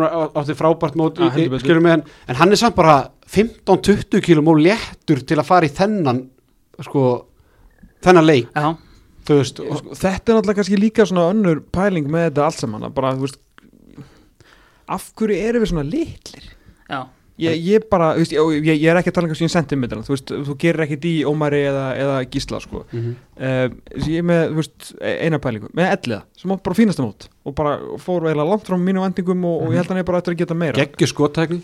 Speaker 1: að átti frábært mót
Speaker 2: Já,
Speaker 1: í- en, en hann er samt bara 15-20 kílum og léttur til að fara í þennan sko, þennan leik, veist og,
Speaker 2: sko, þetta er náttúrulega kannski líka svona önnur pæling með þetta allt saman, bara, þú veist af hverju erum við svona litlir?
Speaker 3: Já,
Speaker 2: ég, ég bara, þú veist, ég, ég, ég er ekki að tala um sentimetrana, þú veist, þú gerir ekkit í Ómari eða, eða Gísla, sko.
Speaker 1: Mm
Speaker 2: uh, ég er með, þú veist, e- eina pælingu með elliða, sem átt bara fínasta mót og bara fór eiginlega langt frá mínu vendingum og, og ég held að hann er bara eftir að geta meira.
Speaker 1: Geggju skotækni.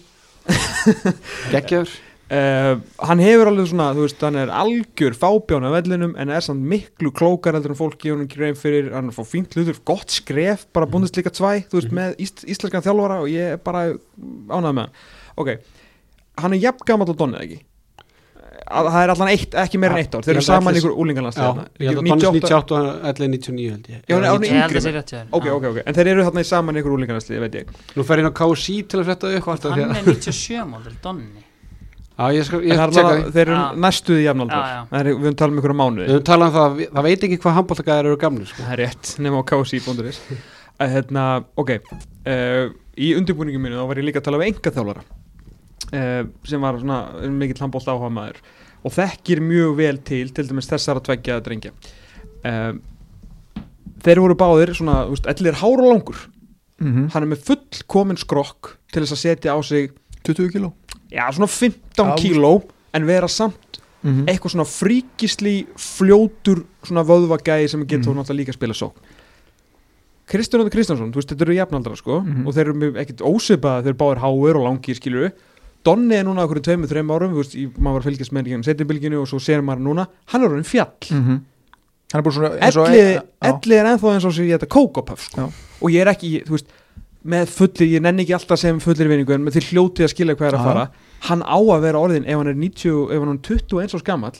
Speaker 1: Geggjaður
Speaker 2: uh, hann hefur alveg svona, þú veist, hann er algjör fábján af vellinum en er samt miklu klókar heldur en fólk gefur hann grein fyrir. Hann er fá fínt hlutur, gott skref bara búndist líka tvæ, þú veist, með íst, íslenskan þjálfara og ég er bara ánægð með hann. Ok, hann er jafn gamall og Donnið ekki? Að, það er allan eitt, ekki meira en eitt ár þeir eru saman ykkur
Speaker 1: já,
Speaker 2: úlingarlandslega
Speaker 1: ég held að Donnins 98 og allir 99 held ég.
Speaker 2: Já, hann er- yngri. ok, ok, ok, en þeir eru þarna í saman ykkur úlingarlandslega, veit ég.
Speaker 1: Nú fer já, ég skal, ég
Speaker 2: er þeir eru næstuði er- við höfum talað um ykkur á mánuði.
Speaker 1: Við höfum talað um það, það veit ekki hvað handbóltagæðar eru gamli sko.
Speaker 2: Það er rétt, nema á ksi.is að hérna, ok uh, í undirbúningum mínu þá var ég líka að tala við enga þjálfara uh, sem var svona mikill handbólt áhuga maður og þekkir mjög vel til til dæmis þessara tveggja drengja. Uh, þeir voru báðir svona, þú veist, allir hár og langur.
Speaker 4: Mm -hmm.
Speaker 2: hann er með fullkomin skrokk til þess að setja á sig
Speaker 4: 20 kíló
Speaker 2: já, svona 15
Speaker 4: Já.
Speaker 2: kíló en vera samt
Speaker 4: mm -hmm.
Speaker 2: eitthvað svona fríkisli fljótur svona vöðvagæði sem getur
Speaker 4: Mhm.
Speaker 2: náttúrulega líka að spila sók Kristján Óttur Kristjánsson, þú veist, þetta eru jafnaldra sko
Speaker 4: Mhm.
Speaker 2: og þeir eru mjög- ekkert ósvipaða, þeir eru báðir háir og langir skilur Donni er núna okkur tveimur, þreim árum, þú veist, í- maður var að fylgjast með hérna setjubilginu og svo sér maður núna hann er orðin fjall
Speaker 4: hann er búin svona eins og
Speaker 2: Elli,
Speaker 4: já.
Speaker 2: Elli er ennþá eins og sér þetta kókopöf sko.
Speaker 4: Já.
Speaker 2: og ég er ekki, þú veist með fullir, ég nenni ekki alltaf sem fullir vinningu en með því hljótið að skilja hvað er að fara. Hann á að vera orðin ef hann er 90, ef hann er 21 og skamall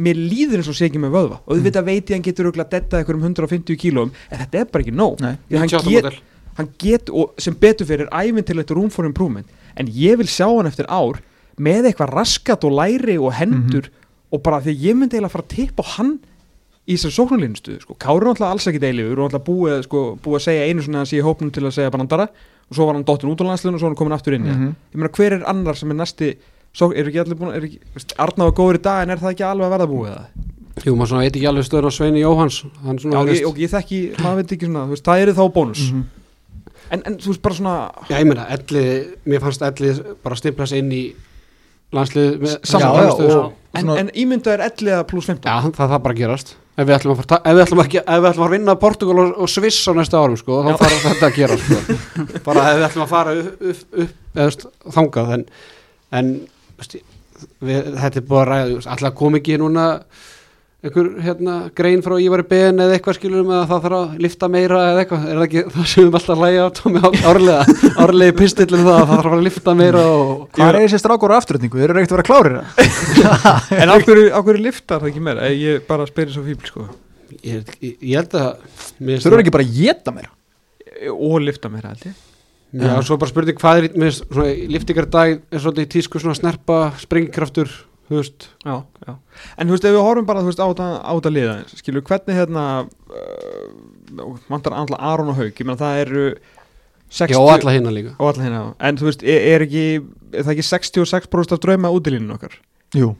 Speaker 2: mér líður eins og sé ekki með vöðva. Og
Speaker 4: Mm.
Speaker 2: auðvitað veit ég að hann getur auðvitað dettað eitthvað um 150 kílóum en þetta er bara ekki nóg.
Speaker 4: Nei.
Speaker 2: Að hann
Speaker 1: 98
Speaker 2: get, hann get, og sem betur fyrir æfintilegt room for improvement. En ég vil sjá hann eftir ár með eitthvað raskat og læri og hendur og bara því að ég myndi eiginlega fara að tippa á hann í þessari sóknarlínustuðu sko. Kári er náttúrulega alls ekki deilifur og náttúrulega búið, sko, búið að segja einu svona hans í hópnum til að segja brandara og svo var hann dottin út á landsliðinu og svo var hann komin aftur inn mm
Speaker 4: Mhm.
Speaker 2: ég meina hver er annar sem er næsti svo, er ekki allir búin, er ekki, veist, Arna var góður í dag en er það ekki alveg að verða búið það?
Speaker 1: jú, maður svona veit ekki alveg stöður á Sveini Jóhans
Speaker 2: Já, ég, og ég þekki, maður veit ekki svona veist, það eru þá bónus
Speaker 4: Mhm.
Speaker 2: en, en þú veist bara svona
Speaker 1: já, ég meina, Elli, mér fannst Elli bara stimplas inn í landslið sko.
Speaker 2: En, en ímyndað er 11 pluss 15
Speaker 1: Já, það þarf bara gerast Ef við ætlum að fara, ef við ætlum að, ef við ætlum að vinna Portugal og, og Sviss á næsta árum sko, þá þarf þetta að gerast sko. bara ef við ætlum að fara upp, upp, upp eða veist, þangað en, en veist, við, þetta er búið að ræða veist, alltaf kom ekki núna einhver hérna, grein frá Ívari Ben eða eitthvað skilur með að það þarf að lifta meira eða eitthvað, er það ekki það sem við erum alltaf að hlæja á tómi árlega, árlega pistillin það að það þarf að lifta meira og
Speaker 4: hvað er þessi strákur á afturöldingu, þeir eru ekkert að vera klárir það?
Speaker 2: En á hverju, á hverju liftar það ekki meira? Ég bara spyrir svo fíbl sko.
Speaker 1: Ég, ég, ég held að
Speaker 4: þeir eru ekki bara að geta mér
Speaker 2: Og lifta meira held ég.
Speaker 1: Já, svo bara spurning hvað er svona liftingardag er svolítið í tísku svona snerpa springkraftur, þú veist.
Speaker 2: Já, já. En þú veist, ef við horfum bara veist, á þetta liða Skilur, hvernig hérna uh, Vantar andla Aron og Haug Ég meina það eru 60
Speaker 1: Já, og alla hinna líka.
Speaker 2: Hérna En þú veist, er, er ekki Er það ekki 66% af drauma útilínun okkar?
Speaker 4: jú,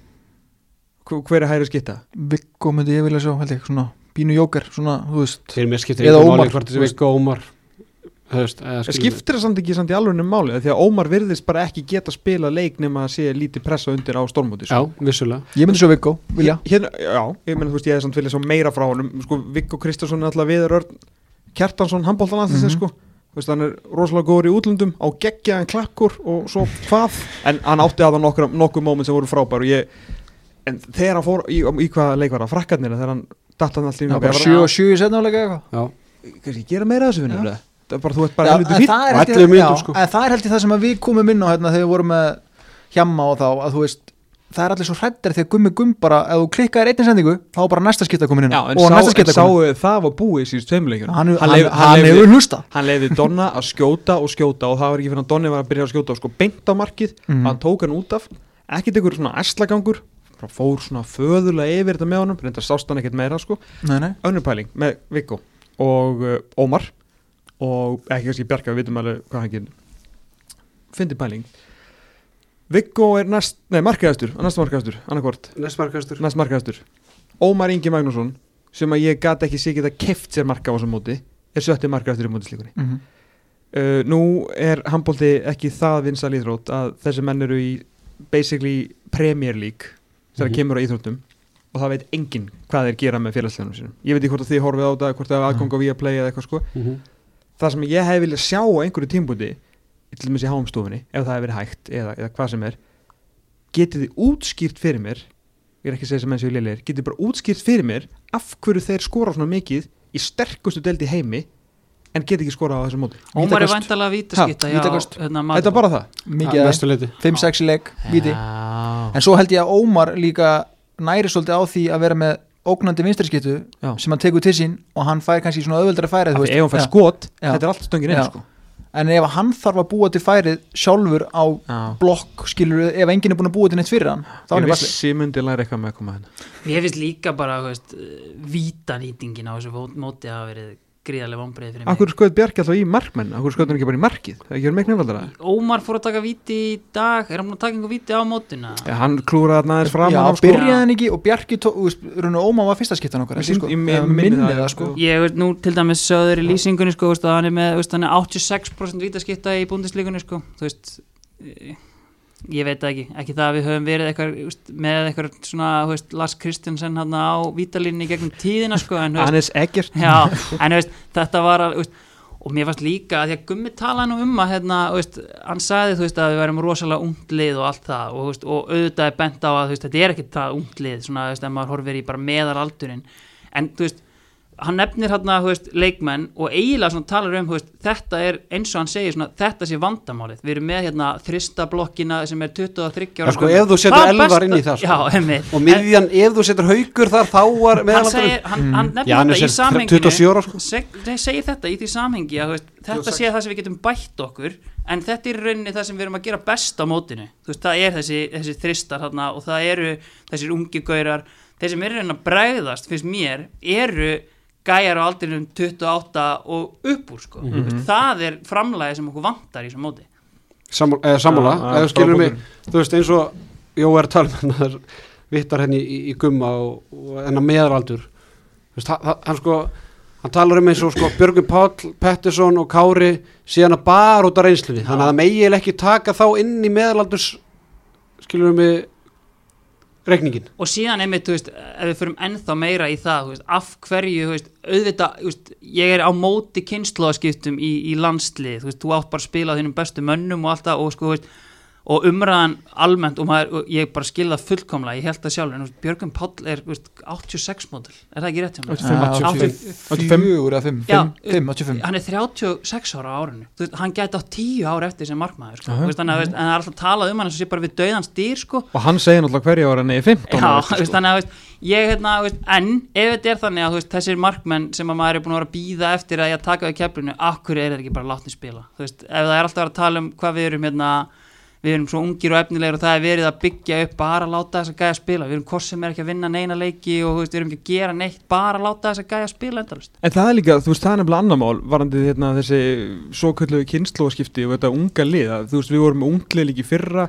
Speaker 2: Hver, hver er hægri skitta?
Speaker 4: Viggo myndi ég vilja sjá held ég, svona bínu jóker, svona, þú veist. Eða Ómar,
Speaker 1: og Ómar eða skilur-
Speaker 2: skiptir það samt ekki samt í alveg máli því að Ómar virðist bara ekki geta spila leik nema að sé lítið pressa undir á stormóti
Speaker 1: Já, vissulega.
Speaker 4: Ég myndi svo Viggo, vilja
Speaker 2: hérna, já, ég meina þú veist ég hefði samt vilja svo meira frá honum. Sko, Viggo Kristjánsson er alltaf viður Örn Kjartansson, handbóltan alltaf
Speaker 4: Mhm.
Speaker 2: sko. Þú veist, hann er rosalega góður í útlöndum á geggjaðan klakkur og svo hvað. En hann átti að það nokkur, nokkur moment sem voru frábær og ég en þegar hann fór í, í hvaða leik var það, frakkarnir þegar hann datt hann alltaf í ég
Speaker 4: 7 og 7 í setnáleika eitthvað.
Speaker 2: Kannski gera meira af þessu vinnur
Speaker 4: Já.
Speaker 2: það bara þú ert bara
Speaker 4: það er
Speaker 1: Og
Speaker 4: held ég-
Speaker 1: 11 mínútur,
Speaker 4: já,
Speaker 1: sko.
Speaker 4: En það er held ég það sem að við komum inn á hérna, þegar við vorum með hjamma og þá að þú veist það er allir svo hrættir þegar gummi gum bara ef þú klikkar einnig sendingu þá er bara næsta skipta komin inn
Speaker 2: Já,
Speaker 4: og
Speaker 2: sá,
Speaker 4: næsta skipta komin
Speaker 2: sáu það var búið síðust tveimleikjum
Speaker 4: hann, hann, hann,
Speaker 2: leyfði-
Speaker 4: hann
Speaker 2: leyfði-
Speaker 4: hefur hlusta.
Speaker 2: hann leiði Donna að skjóta og skjóta og það var ekki fyrir að Donni var að byrja að skjóta sko beint á markið,
Speaker 4: Mhm.
Speaker 2: hann tók hann út af. Ekkert einhver svona æslagangur. Bara fór svona föðulega yfir þetta með honum. Reyndar sást hann ekkert meira sko.
Speaker 4: Nei, nei.
Speaker 2: önnur pæling með Viggo og uh, Ómar og ekki kannski Bjarka, við vitum alveg hvað hann gerir. Fyndi pæling. Viggo er næst, nei markaðastur næst markaðastur, annarkvort
Speaker 1: næstmarkastur
Speaker 2: næst markaðastur Ómar Ingi Magnússon sem að ég gat ekki sé geta keft sér marka á þessum móti er sjötti markaðastur í móti slíkunni
Speaker 4: Mm
Speaker 2: uh, nú er handbólti ekki það vinsal íþrótt að þessi menn eru í basically Premier League þegar
Speaker 1: Mhm.
Speaker 2: kemur á íþróttum og það veit enginn hvað þeir gera með félagsleganum sínum. Ég veit ekki hvort að þið horfið á þetta hvort það er aðgang á Viaplay eða eitthvað sko.
Speaker 1: Mhm.
Speaker 2: Það sem ég hef viljað sjá á einhverju tímbúti til dæmis í háumstofunni ef það hefur verið hægt eða, eða hvað sem er getið þið útskýrt fyrir mér ég er ekki að segja sem menn séu lélegir getið bara útskýrt fyrir mér af hverju þeir skora svona mikið í sterkustu delt í heimi en getið ekki skora á þessu móti?
Speaker 3: Ómar er
Speaker 4: Ha, vítaköst.
Speaker 3: hérna,
Speaker 2: þetta er bara það?
Speaker 4: Mikið
Speaker 1: Að
Speaker 4: að
Speaker 1: mestu leyti.
Speaker 4: 5-6 í leik, víti. En svo held ég að Ómar líka næri svolítið á því að vera með ógnandi vinstriskiptu
Speaker 2: Já.
Speaker 4: sem hann tekur til sín og hann fær kannski svona auðveldra færið þú
Speaker 2: ef hann fær
Speaker 4: Já.
Speaker 2: skot,
Speaker 4: Já.
Speaker 2: þetta er allt stöngin inn sko.
Speaker 4: en ef hann þarf að búa til færið sjálfur á
Speaker 2: Já.
Speaker 4: blokk skilur ef enginn er búin að búa til neitt fyrir hann þá er
Speaker 2: ég vissi ég myndi læra eitthvað með að koma hérna
Speaker 3: Mér finnst líka bara, þú veist, vítanýtingin á þessu móti hafa verið gríðarlega vonbreið fyrir mig
Speaker 2: Akkur skoði Bjarki alltaf í markmenn Akkur skoði hann ekki bara í markið Það ekki verið meikn nefnaldara
Speaker 3: Ómar fór að taka víti í dag Er hann að taka einhver víti á mótuna?
Speaker 2: ja, Hann klúraði þarna aðeins fram
Speaker 4: Já,
Speaker 2: af, sko.
Speaker 4: byrjaði hann ekki og Bjarki tó, þú veist, raun og Óma var fyrsta skiptan okkar ekki,
Speaker 2: sýnd-
Speaker 4: sko?
Speaker 2: ég- sko.
Speaker 4: sko
Speaker 3: Ég veist nú til dæmis sögður í lýsingunni sko, hann er með, þú veist, hann er 86% vítaskipta í búndislíkunni sko, þú veist ég veit ekki, ekki það að við höfum verið eitthvað, með eitthvað svona, veist, Lars Kristjansen hann á vítalínni gegnum tíðina sko, en veist, Já, en veist, þetta var að, og mér fannst líka að því að Gummi talaði nú um að hérna, hann sagði þú veist að við værum rosalega ungt lið og allt það og, og auðvitað er bent á að þetta er ekkit það ungt lið, svona, ef maður horfir í bara meðalaldurinn, en þú veist hann nefnir hérna, leikmenn og eiginlega svona talar um, þú veist, þetta er eins og hann segir svona, þetta sé vandamálið við erum með hérna þristablokkina sem er 23
Speaker 1: Já,
Speaker 3: ára
Speaker 1: sko, ef þú setur Elvar inn í það, sko.
Speaker 3: Já.
Speaker 1: Og miðjan, ef þú setur haugur þar þá var
Speaker 3: hann
Speaker 1: meðalaldurinn
Speaker 3: segir, hann, hann nefnir
Speaker 1: Já, hann er
Speaker 3: þetta í samhenginu
Speaker 1: 27 ára, sko.
Speaker 3: seg, segir þetta í því samhengi að þú veist, þetta sé það sem við getum bætt okkur en þetta er í rauninni það sem við erum að gera best á mótinu þú veist, það er þessi, þessi þristar þarna, og það eru þessir ungi gaurar þeir sem eru raunin að bregðast finnst mér eru gæjar á aldrinum 28 og upp úr sko. Mm það er framlæði sem okkur vantar í þessum móti
Speaker 1: Sammála,
Speaker 2: frábær.
Speaker 1: þú veist eins og Jó er það er vittar henni í, í gumma og, og hennar meðalaldur þú veist, hann, hann sko hann talar um eins og sko Björgun Páll Pettersson og Kári síðan að bara út af reynslunni þannig að það megi eiginlega ekki taka þá inn í meðalaldurs skilur mig reikningin
Speaker 3: og síðan einmitt, þú veist, ef við förum ennþá meira í það, þú veist, af hverju, þú veist, auðvitað, þú veist, ég er á móti kynnslóðaskiptum í, í landslið, þú veist, þú átt bara að spila á þínum bestu mönnum og allt það og sko, þú veist, og umræðan almennt og, maður, og ég bara skilða fullkomlega, ég held það sjálf, en þú veist, Björgum Páll er, veist, 86 módel, er það ekki rétt hjá mér?
Speaker 2: 85,
Speaker 4: 85 eða 5,
Speaker 3: Já,
Speaker 4: 5, 85
Speaker 3: hann er 36 ára á árinu veist, hann gæti á 10 ára eftir sem markmaður sko.
Speaker 2: Aha.
Speaker 3: Þú veist, að en það er alltaf talað um hann eins og sé bara við dauðans dýr sko.
Speaker 2: Og hann segir náttúrulega hverja ára neyði 15
Speaker 3: Já,
Speaker 2: ára
Speaker 3: að ég hérna, en ef þetta er þannig að þessir markmenn sem að maður er búin að vera að býða eftir að ég að taka við keflinu, akkur er þetta ekki bara látni spila, ef það er alltaf að að tala um hvað við erum hérna, við erum svo ungir og efnilegir og það er verið að byggja upp bara að láta þess að gæja spila, við erum hvort sem er ekki að vinna neina leiki og þú veist, við erum ekki að gera neitt, bara að láta þess að gæja spila endalust.
Speaker 2: En það er líka, þú veist, það er nefnilega annar mál varandi hérna, þessi svo köllu kynnslóðskipti og þetta unga lið. Að, þú veist, við vorum með unglið líki fyrra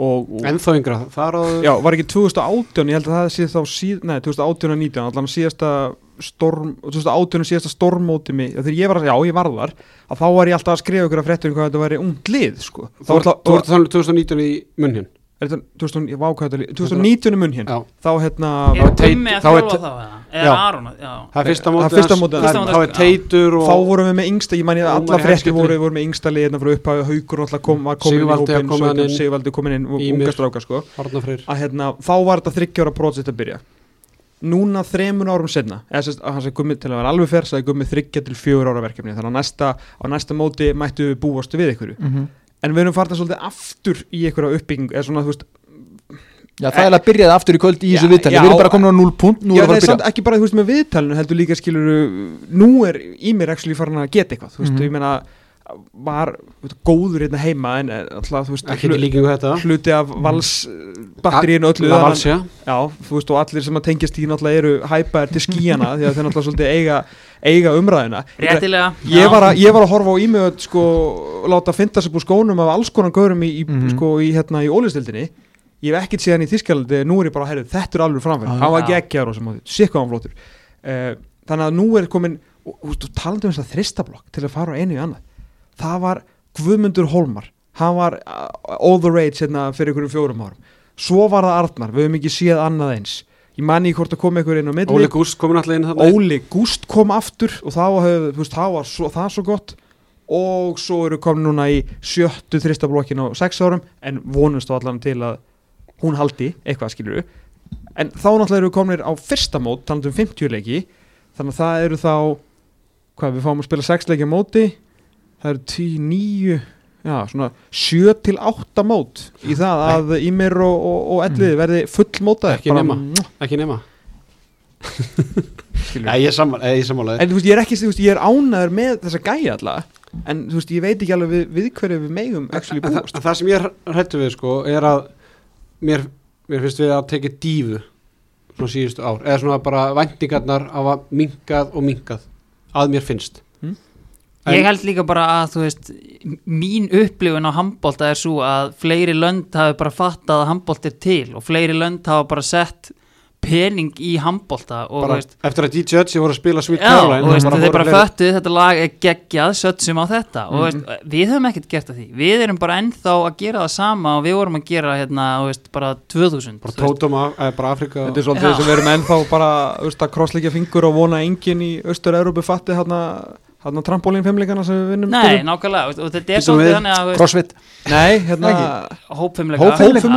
Speaker 2: og, og
Speaker 1: ennþá yngra, þar á
Speaker 2: já, var ekki 2018 ég held að það sé þá síð, nei, 2018 og 19 allan síðasta storm, 2018 síðasta stormmóti mig, og þegar ég var að, já, ég var þar að þá var ég alltaf að skrifa ykkur að fréttur um hvað þetta væri ungt lið, sko. Þá
Speaker 1: Þú
Speaker 2: var
Speaker 1: ert þannig 2019 í munn hér
Speaker 2: er þetta 2000, ég var ákvæða 2019 mun hér,
Speaker 1: Já,
Speaker 2: þá hérna
Speaker 3: Er Gummi að
Speaker 1: te-
Speaker 3: þá eða?
Speaker 1: Já.
Speaker 3: Er Aron
Speaker 1: það er fyrsta
Speaker 2: er
Speaker 1: hans. þá er Teitur og
Speaker 2: þá vorum við með yngsta, ég mani að alla
Speaker 1: í Helgitri.
Speaker 2: voru, með yngsta liðina frá upphæðu, haugur alltaf kom, í
Speaker 1: Sigvaldi
Speaker 2: komin inn,
Speaker 1: Ýmir.
Speaker 2: unga stráka sko. Að hérna, þá var þetta þryggjára prósitt að byrja núna þremur árum setna eða sérst að hann sagði gummi til að vera alveg fer sagði gummi þryggja til fjögur ára verkefni. Þannig að næsta, á næsta móti mættu við búastu við ykkur
Speaker 4: Mhm.
Speaker 2: en við erum farin svolítið aftur í einhverja uppbygging eða svona þú veist
Speaker 4: Já, það er að byrjaði aftur í kvöld í þessu
Speaker 2: já.
Speaker 4: Við erum bara komin á 0 punkt,
Speaker 2: já,
Speaker 4: erum við
Speaker 2: nei,
Speaker 4: að
Speaker 2: samt ekki bara þú veist með viðtalinu heldur líka skilur nú er í mér actually farin að geta eitthvað þú veist, ég meina var þú veist, góður hérna heima en eh, alltaf þú veist
Speaker 1: þetta.
Speaker 2: hluti af vals batteríinu öllu að-
Speaker 1: Valsja
Speaker 2: Já, þú veist og allir sem að tengjast í náttúrulega eru hæpaðir til skíjana því að þeir náttúrulega svolítið eiga, eiga umræðina
Speaker 3: Réttilega.
Speaker 2: Ég var, að, ég var að horfa á ímjöð sko, láta finta sig búið skónum af alls konar gaurum í, í,
Speaker 4: Mhm.
Speaker 2: sko, í, hérna, í ólistildinni ég hef ekkert síðan í Þískalandi nú er ég bara, herru, þetta er alveg framfæri
Speaker 4: Já.
Speaker 2: hann var
Speaker 3: Já.
Speaker 2: geggjar og sem áður, sikk hvað hann flottur. Uh, þannig að nú er komin og, og, og talandi um þess að þristablokk til að fara á einu í annað það var Guðmundur Holmar hann var uh, all the rage hérna, fyrir einhverjum fjórum árum. Svo var það Arnar, við höfum ekki séð annað eins. Ég manni hvort að koma einhver inn á milli.
Speaker 1: Óli Gúst komin alltaf inn þarna.
Speaker 2: Óli Gúst kom aftur og þá þú veist, það var svo, það svo gott. Og svo eru komin núna í sjöttu þristablokkin á sex árum en vonumst á allan til að hún haldi eitthvað skilur en þá náttúrulega eru við kominir á fyrsta mót talandi um 50 leiki. Þannig að það eru þá hvað við fáum að spila 6 leiki á móti það eru 10, 9 já, svona 7 til 8 mót í það að Ímir og, og, og Elliði verði full mótaðir
Speaker 1: Ekki ekki nema. Já, ég er sammála- ég sammálaður
Speaker 2: En þú veist, ég er ekki, þú veist, ég er ánæður með þessa gæja alltaf En þú veist, ég veit ekki alveg við, við hverju við megum
Speaker 1: en, það, en það sem ég hrættu við sko er að mér, mér finnst við að tekja dífu svona síðustu ár eða svona bara væntingarnar af að minkað og minkað að mér finnst.
Speaker 2: Mm.
Speaker 1: En-
Speaker 3: Ég held líka bara að, þú veist, mín upplifun á handbólta er svo að fleiri lönd hafi bara fattað að handbólt er til og fleiri lönd hafa bara sett pening í handbólta og,
Speaker 1: bara
Speaker 3: þú veist,
Speaker 1: eftir að DJ voru að spila Sweet
Speaker 3: já,
Speaker 1: Caroline
Speaker 3: og veist,
Speaker 1: það
Speaker 3: þeir bara föttuð, þetta lag er geggjað, sötsum á þetta og
Speaker 2: Mhm.
Speaker 3: veist, við höfum ekkert gert að því, við erum bara ennþá að gera það sama og við vorum að gera hérna, þú veist, bara 2000
Speaker 1: bara. Tótum af, eða bara Afrika
Speaker 2: Þetta er svolítið
Speaker 3: Já.
Speaker 2: sem við erum ennþá bara þú veist, að krossleikja fingur og vona enginn í Östur-Európu fatti hérna hérna trampolín fimmleikana sem við vinnum
Speaker 3: Nei, nákvæmlega, þetta er svolítið veist,
Speaker 4: Crossfit?
Speaker 2: Nei, hérna
Speaker 1: og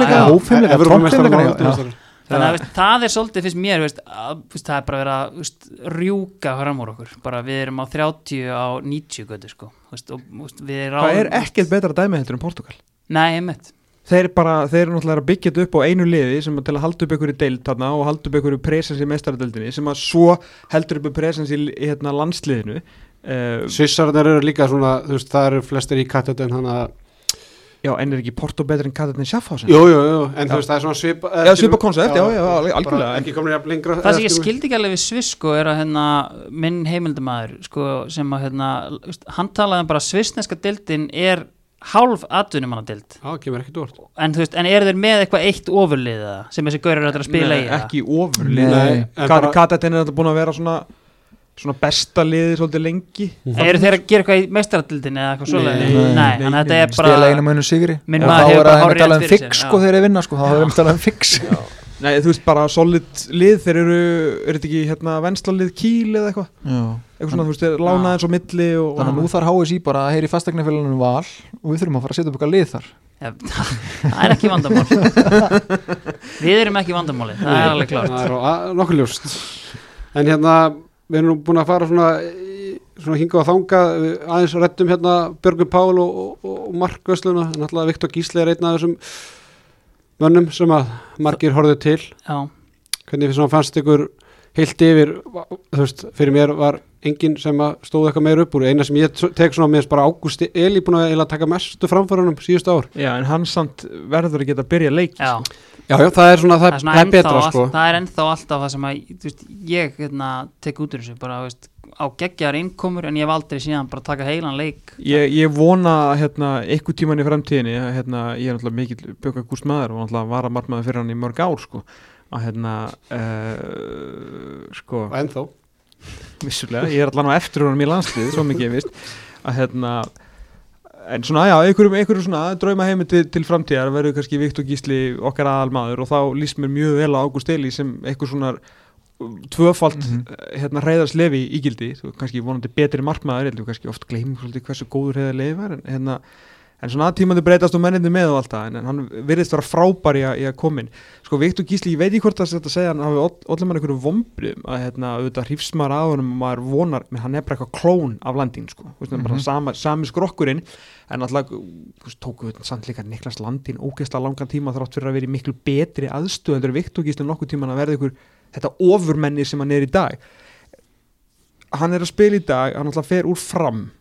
Speaker 4: já.
Speaker 1: Evrópumeistarar.
Speaker 3: Þannig að það er svolítið fyrst mér veist, að, veist, það er bara verið að veist, rjúka fram úr okkur, bara við erum á 30 á 90 götu sko. Veist, og veist, við
Speaker 2: Það er ekkert betra dæmi heldur en Portugal.
Speaker 3: Nei, einmitt.
Speaker 2: Þeir bara, þeir eru náttúrulega að byggja þetta upp á einu liði sem að til að halda upp einhverju deild þarna og halda upp einhverju presens í meistaradeildinni sem að svo heldur upp presens í, í hérna, landsliðinu uh,
Speaker 1: Svissarnir eru líka svona, þú veist, það eru flestir í kattut en hann að,
Speaker 2: Já, en er ekki Porto betur en Katarni Schaffhausen?
Speaker 1: jú, jú, jú, en
Speaker 2: Já.
Speaker 1: þú veist, það er svona svipa
Speaker 2: Já, svipa koncept, já, já, algjörlega,
Speaker 1: Ekki
Speaker 3: Það sem ég skildi ekki alveg við Sviss sko er að hérna, minn heimildamæður sko, sem að hérna, hann talaði um bara að svissneska dildin er hálf atvinnumannadild
Speaker 1: Já, kemur ekkert úr.
Speaker 3: En, þú veist, en eru þeir með eitthvað eitt ofurlið eða, sem þessi gaurur er að spila í
Speaker 2: ekki
Speaker 4: Nei,
Speaker 1: en bara-
Speaker 2: Katarni er þetta búin að vera svona svona besta liði svolítið lengi.
Speaker 3: Eru þeir að gera eitthvað í meistaradildin eða eitthvað svoleiðis?
Speaker 1: Nei,
Speaker 3: Nei,
Speaker 2: nei,
Speaker 3: þannig að
Speaker 2: nei,
Speaker 3: þetta er bara
Speaker 4: einu mönu sigri.
Speaker 3: Minn
Speaker 4: Og
Speaker 3: maður
Speaker 4: þá
Speaker 3: hefur
Speaker 4: er
Speaker 3: bara
Speaker 4: að að tala um
Speaker 3: fyrir
Speaker 4: fix sko
Speaker 3: já.
Speaker 4: þegar þeir vinna sko Þá er þeim að tala um fix.
Speaker 2: Nei, þú veist bara solid lið þeir eru, er þetta ekki hérna venslalið kýl eða eitthvað?
Speaker 4: Já.
Speaker 2: eitthvað svona, þú veist, þeir lána eins og milli og,
Speaker 4: Þannig að nú þarf HSI bara að heyri fastegnafélaginu val og við þurfum að fara að setja upp eitthvað lið þar.
Speaker 3: Það er ekki vandamál. Við erum ekki vandamáli Það er alveg klart
Speaker 1: Það er nokkuð ljóst. En hérna, við erum nú búin að fara svona, svona hinga og þanga aðeins rettum hérna Björgur Pál og, og, og Mark Vösluna náttúrulega Viktor Gísli er einn af þessum mönnum sem að margir horfðu til.
Speaker 3: Já,
Speaker 1: hvernig fyrir svona fannst ykkur heilt yfir, þú veist, fyrir mér var enginn sem að stóð eitthvað meir upp úr. Eina sem ég tek svona með bara Ágústi Eli búin að taka mestu framförunum síðustu ár.
Speaker 2: Já, en hann samt verður að geta að byrja leik
Speaker 3: já
Speaker 1: Já, já, það er svona, það,
Speaker 3: Það er, svona
Speaker 1: það er betra
Speaker 3: all,
Speaker 1: sko.
Speaker 3: það er ennþá alltaf það sem að þú veist, ég hérna, tek út úr þessu bara þú veist, á geggjar innkomur en ég hef aldrei síðan bara taka heilan leik.
Speaker 2: Ég, ég vona hérna, einhver tíman í framtíðinni hérna, ég er náttúrulega mikill Björgar Gúst maður og náttúrulega var að margmaður fyrir hann í mörg ár sko, að hérna uh, sko,
Speaker 1: ennþá.
Speaker 2: Vissulega, ég er allan á eftir honum í landslið, svo mikið ég vist. Að hérna en svona, já, einhverjum, einhverjum svona drauma heimi til, til framtíðar verður kannski Viktor Gísli okkar aðalmaður og þá líst mér mjög vel á Ágúst Eli sem einhver svona tvöfalt mm
Speaker 4: Mhm.
Speaker 2: hérna reyðarslefi ígildi, kannski vonandi betri markmaður, heldur kannski oft svolítið hversu góður reyðarlefi var en hérna en svona tímandi breytast og menninni með og alltaf en, en hann virðist vera frábær í að, í að komin sko Viktor Gísli, ég veit ekki hvort það þetta segja hann hafi allir mann einhverju vombriðum að hérna, auðvitað hrifst maður að honum og maður vonar, menn hann er bara eitthvað klón af landin sko, mm -hmm. bara sama, sami skrokkurinn. En alltaf tóku við samt líka Niklas Landin ógeðslega langan tíma þrátt fyrir að vera í miklu betri aðstöð en Viktor Gísli nokkuð tíman að verða ykkur þetta ofurmenni sem hann er í dag. Hann er að spila í dag hann alltaf fer úr fram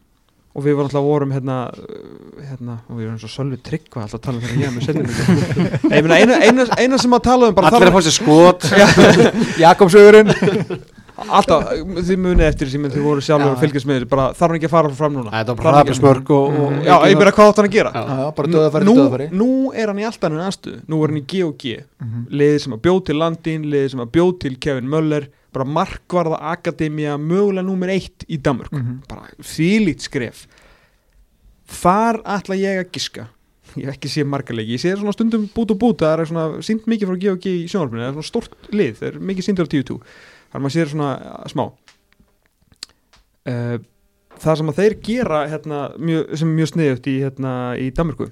Speaker 2: og við varum alltaf vorum hérna, uh, hérna og við erum svo sölvi tryggva alltaf að tala um þegar ég er með sendingu eina, eina, eina, eina sem að tala um bara
Speaker 1: Allir að fá sér skot.
Speaker 4: Jakobsögurinn
Speaker 2: alltaf, þið munið eftir sem þið voru sjálfur
Speaker 4: Já.
Speaker 2: að fylgjast með þessu, bara þarf hann ekki að fara fram núna?
Speaker 1: Var
Speaker 2: Þarf
Speaker 1: bara hraðbjörnsmörk og, og.
Speaker 2: Já, ég meina hvað átt hann að gera?
Speaker 1: Já.
Speaker 4: Bara döðafæri,
Speaker 2: nú,
Speaker 4: döðafæri
Speaker 2: nú er hann í alltaf hann aðstöð nú er hann í G og G.
Speaker 4: Mhm.
Speaker 2: liðið sem að bjóð til Landin, liðið sem að bjóð til Kevin Möller, bara markvarða akademía, mögulega númer eitt í Danmörk,
Speaker 4: Mhm.
Speaker 2: bara þýlít skref. Þar ætla ég að giska. Ég hef ekki séð margarleiki, ég sé svona stundum bút og bút. Það er svona sínt mikið frá G og G í sjónarfinu það er svona stort lið, það er mikið síndur á 10-2 þannig að maður sér svona uh, smá. Uh, það sem að þeir gera hérna, mjög, sem er mjög sniðut í, hérna, í Danmörku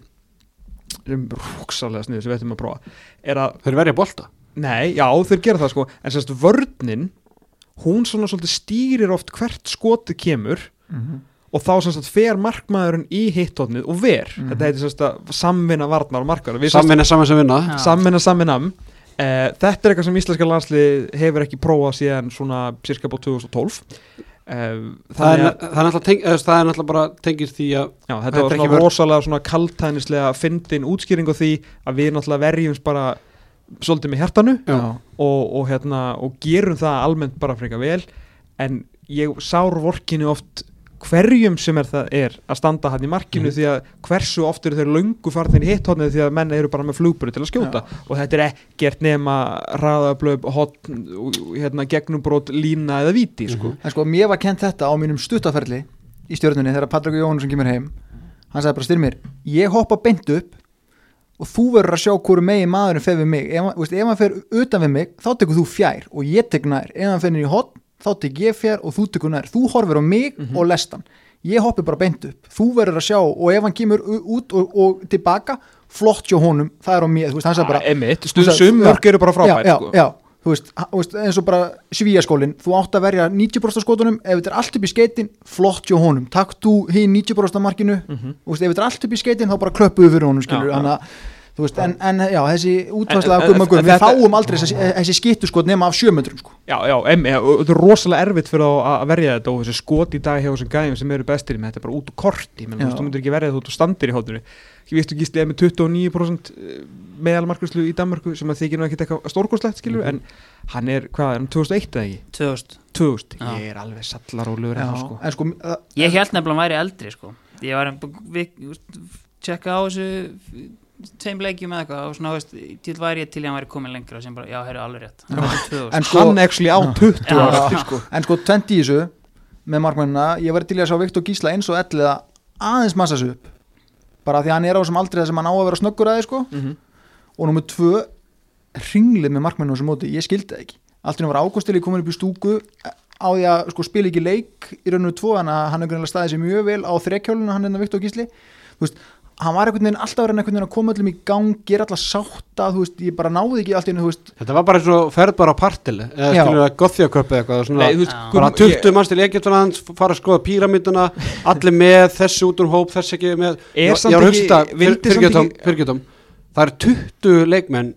Speaker 2: sem er róksalega sniðut sem við ættum að prófa er að
Speaker 1: Þeir verja bolta
Speaker 2: Nei, já, þeir gera það sko. En sérst vörnin Hún svona svolítið stýrir oft hvert skoti kemur
Speaker 4: Mhm.
Speaker 2: Og þá sérst fer markmaðurinn í hittótnið Og ver,
Speaker 4: Mhm.
Speaker 2: þetta heitir sérst að Samvinna varnar og markar.
Speaker 1: Samvinna saman sem vinna.
Speaker 2: Samvinna samvinnam uh, Þetta er eitthvað sem íslenska landslið Hefur ekki prófað síðan svona Cirka búið 2012 uh,
Speaker 1: Það er,
Speaker 2: að
Speaker 1: það er teng, eða, það er náttúrulega bara tengist því að
Speaker 2: Já, þetta,
Speaker 1: er
Speaker 2: var svona rosalega svona kaltænislega fyndin útskýring á því að við náttúrulega verjumst bara svolítið með hjartanu
Speaker 1: Já.
Speaker 2: og, og, hérna, og gerum það almennt bara frekar vel en ég sár vorkinu oft hverjum sem er það er að standa hann í markinu
Speaker 1: Mhm.
Speaker 2: því að hversu oft eru þeir löngu farnir í hitthotnið því að menn eru bara með flugburu til að skjóta og þetta er ekkert nema raðablöf, hotn, hérna, gegnumbrot, lína eða viti sko.
Speaker 4: En sko, mér var kent þetta á mínum stuttaferli í stjórnunni þegar Patrik Jóhannesson kemur heim hann sagði bara styrmir, ég hoppa beint upp og þú verður að sjá hverju megin maðurinn fer við mig, ef, veist, ef hann fer utan við mig, þá tekur þú fjær og ég tek nær, ef hann fer niður í hotn þá tek ég fjær og þú tekur nær. Þú horfir á mig og lestan ég hoppi bara beint upp, þú verður að sjá og ef hann kemur út og, og tilbaka flott hjá honum, það er á mér. Þú veist, sagði bara,
Speaker 2: emitt,
Speaker 4: Þú
Speaker 2: stuð
Speaker 4: sagði-
Speaker 2: sumörk eru bara frábært
Speaker 4: já,
Speaker 2: sko.
Speaker 4: já, já, þú veist, eins og bara svíaskólin, þú átt að verja 90% af skotunum, ef þetta er allt upp í skeitin flott hjá honum, takk þú hinn 90% af markinu,
Speaker 2: Mhm.
Speaker 4: þú veist, ef þetta er allt upp í skeitin þá bara klöppuðu fyrir honum, skilur
Speaker 2: Já, já.
Speaker 4: þannig að, veist, en, en já, þessi útvarslega
Speaker 2: en-
Speaker 4: gumma gumma,
Speaker 2: en
Speaker 4: við
Speaker 2: þetta-
Speaker 4: fáum aldrei þessi, þessi skittu skot nema af sjömyndrum, sko.
Speaker 2: Já, já, em, ja, og þetta er rosalega erfitt fyrir að verja þetta og þessi skot í dag hjá þessum gæðum sem eru bestir með þetta er bara út og korti, menn, þú myndir ekki verja þú út og standir í hóttunni ég vistu ekki stið með 29% meðalmarkvæslu í Danmarku sem að þykir nú ekkert eitthvað stórkoslegt skilur, en hann er, hvað, er hann 2001 eða ekki?
Speaker 3: 2000
Speaker 2: 2000,
Speaker 3: Já.
Speaker 2: ég er alveg en það sko.
Speaker 4: en sko, uh,
Speaker 3: Ég held nefnilega að hann væri eldri sko. Ég var að tjekka á þessu tveim leikjum eða eitthvað og svona, veist, til væri ég til ég hann væri komin lengra sem bara, já, heyrðu alveg rétt. Hann var 2000.
Speaker 4: en sko,
Speaker 2: hann actually á 20
Speaker 3: Já.
Speaker 2: ára eftir sko.
Speaker 4: En sko 20 í þessu með markmennina, ég var til í að sjá Viktor Gísla eins og elliða aðeins massa sig upp. Bara því að hann er á þessum aldrei sem hann á að vera snöggur aðeins sko.
Speaker 2: Mhm.
Speaker 4: og nummið tvö ringlið með markmennu á þessu móti, ég skildi það ekki. Allt í nú var Ágústili komin upp í stúku á því að sko spila ekki leik í rauninu tvo, þannig að hann er greinlega staðið sér mjög vel á þrekkjólinu, hann er það Viktor Gísli. Þú veist, hann var einhvern veginn alltaf verið einhvern veginn að koma öllum í gang, gera alltaf sátta þú veist, ég bara náði ekki allt í hennu, þú veist.
Speaker 1: Þetta var bara eins og ferð bara á partili eða
Speaker 4: Já.
Speaker 1: skilur það gothjaköp eða eitthvað svona,
Speaker 2: Nei, veist,
Speaker 3: Já.
Speaker 1: bara
Speaker 2: Gummi-
Speaker 1: 20 manns til Egyptalands fara að skoða píramítuna allir með þessi út úr hóp þessi ekki með.
Speaker 2: Er
Speaker 1: Ég-
Speaker 2: samt
Speaker 1: ég var að hugsa þetta,
Speaker 2: vildi
Speaker 1: fyr-
Speaker 2: samt
Speaker 1: fyrirgefðu,
Speaker 2: ekki-
Speaker 1: fyrirgefðu, það eru 20 leikmenn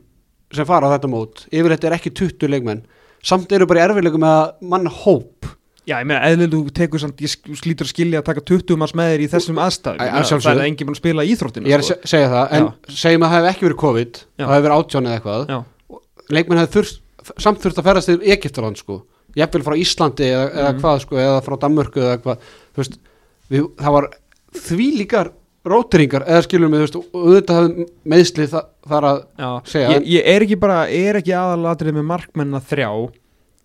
Speaker 1: sem fara á þetta mót. Yfirleitt er ekki 20 leikmenn. Samt eru bara í erfiðleikum með að mann hóp
Speaker 2: Já, ég meina, eðlilega þú tekur samt, ég slítur að skilja að taka 20 manns með þér í þessum aðstæðum Ég
Speaker 1: að.
Speaker 2: Það er enginn búin að spila íþróttina
Speaker 1: ég er að
Speaker 2: sko.
Speaker 1: se- segja það, en segjum að það hef ekki verið COVID
Speaker 2: Já.
Speaker 1: það hef verið átján eða eitthvað
Speaker 2: Já.
Speaker 1: leikmenn hefði þurft, samt þurft að ferast til Egyptaland sko, jafnvel frá Íslandi eða, eða
Speaker 2: Mhm.
Speaker 1: hvað sko, eða frá Danmörku eða hvað, þú veist við, það var því líkar róteringar eða skilum við, þú veist, auðvitað hafði meðsli það, þar að
Speaker 2: Já,
Speaker 1: segja
Speaker 2: ég, ég er ekki bara, er ekki aðalatrið með markmennina þrjá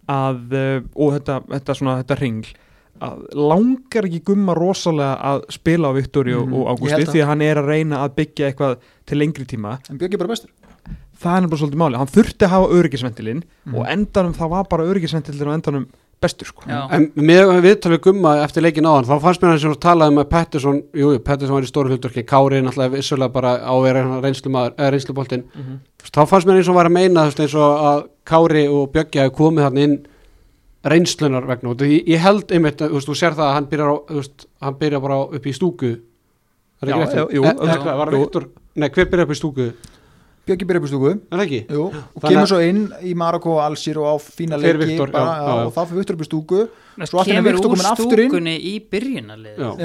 Speaker 2: að, uh, og þetta, þetta svona, þetta ringl að langar ekki gumma rosalega að spila á Viktori og,
Speaker 4: Mhm,
Speaker 2: og Ágústi því að hann er að reyna að byggja eitthvað til lengri tíma.
Speaker 4: En er bara bestur
Speaker 2: það er bara svolítið máli, hann þurfti að hafa öryggisventilinn
Speaker 4: Mhm.
Speaker 2: og endanum það var bara öryggisventilinn og endanum bestur sko.
Speaker 3: Já.
Speaker 1: En með viðtal við gumma eftir leikin áðan þá fannst mér hann sem talaði með Pettersson jú, Pettersson var í stóru hlutverki Kári náttúrulega vissulega bara á að vera reynslumaður eða reynsluboltinn.
Speaker 2: Mhm.
Speaker 1: þá fannst mér eins og hann var að meina þú veist, eins og að Kári og Bjöggi hafi komið þarna inn reynslunar vegna. Og ég, ég held einmitt, þú veist, þú sér það að hann byrjar, á, þú veist, hann byrjar bara upp í stúku. Er það
Speaker 2: Já,
Speaker 1: ekki
Speaker 2: jú,
Speaker 1: Eh, eh, hver byrjar upp í stúku
Speaker 4: Björki byrja upp í stúku.
Speaker 1: Er það ekki?
Speaker 4: Jú, og kemur svo inn í Marokko og Alsir og á fína leiki
Speaker 1: Viktor,
Speaker 4: bara,
Speaker 1: já, já, já.
Speaker 4: og þá fyrir Viktor upp í stúku.
Speaker 3: Svo
Speaker 4: allt
Speaker 3: kemur
Speaker 4: Viktor komin aftur inn. og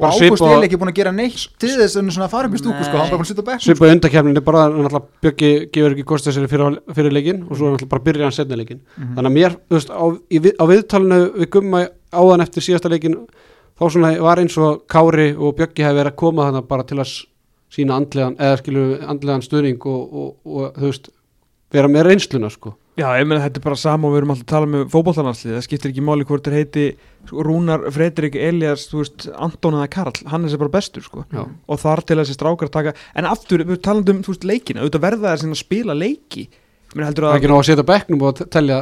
Speaker 1: Bara
Speaker 4: Ágúst er ekki búin að gera neitt til þess að svona fara upp í stúku sko, hann bara búin að sitja á bekk
Speaker 1: Svipaði undakefninni bara náttúrulega Bjöggi gefur ekki kostið sér fyrir, fyrir leikin og svo er náttúrulega bara byrja hann setna leikin
Speaker 4: Mhm.
Speaker 1: þannig að mér, þú veist, á, í, vi- á viðtalinu við gumma áðan eftir síðasta leikin þá svona var eins og Kári og Bjöggi hefði verið að koma þannig bara til að sína andlegan, eða skilu andlegan stuðning og, og, og þú veist vera með reynsluna sko.
Speaker 2: Já, ég meina þetta er bara sama og við erum alltaf að tala með fótballtalansli, það skiptir ekki máli hvort þeir heiti sko, Rúnar, Fredrik, Elias, þú veist, Anton eða Karl, hann er sér bara bestur sko.
Speaker 1: Já.
Speaker 2: og þar til þessi strákar taka, en aftur, við talandi um þú veist, leikina, auðvitað verða sinna að spila leiki,
Speaker 1: það er
Speaker 2: að
Speaker 1: ekki nóg að setja á bekknum og te- telja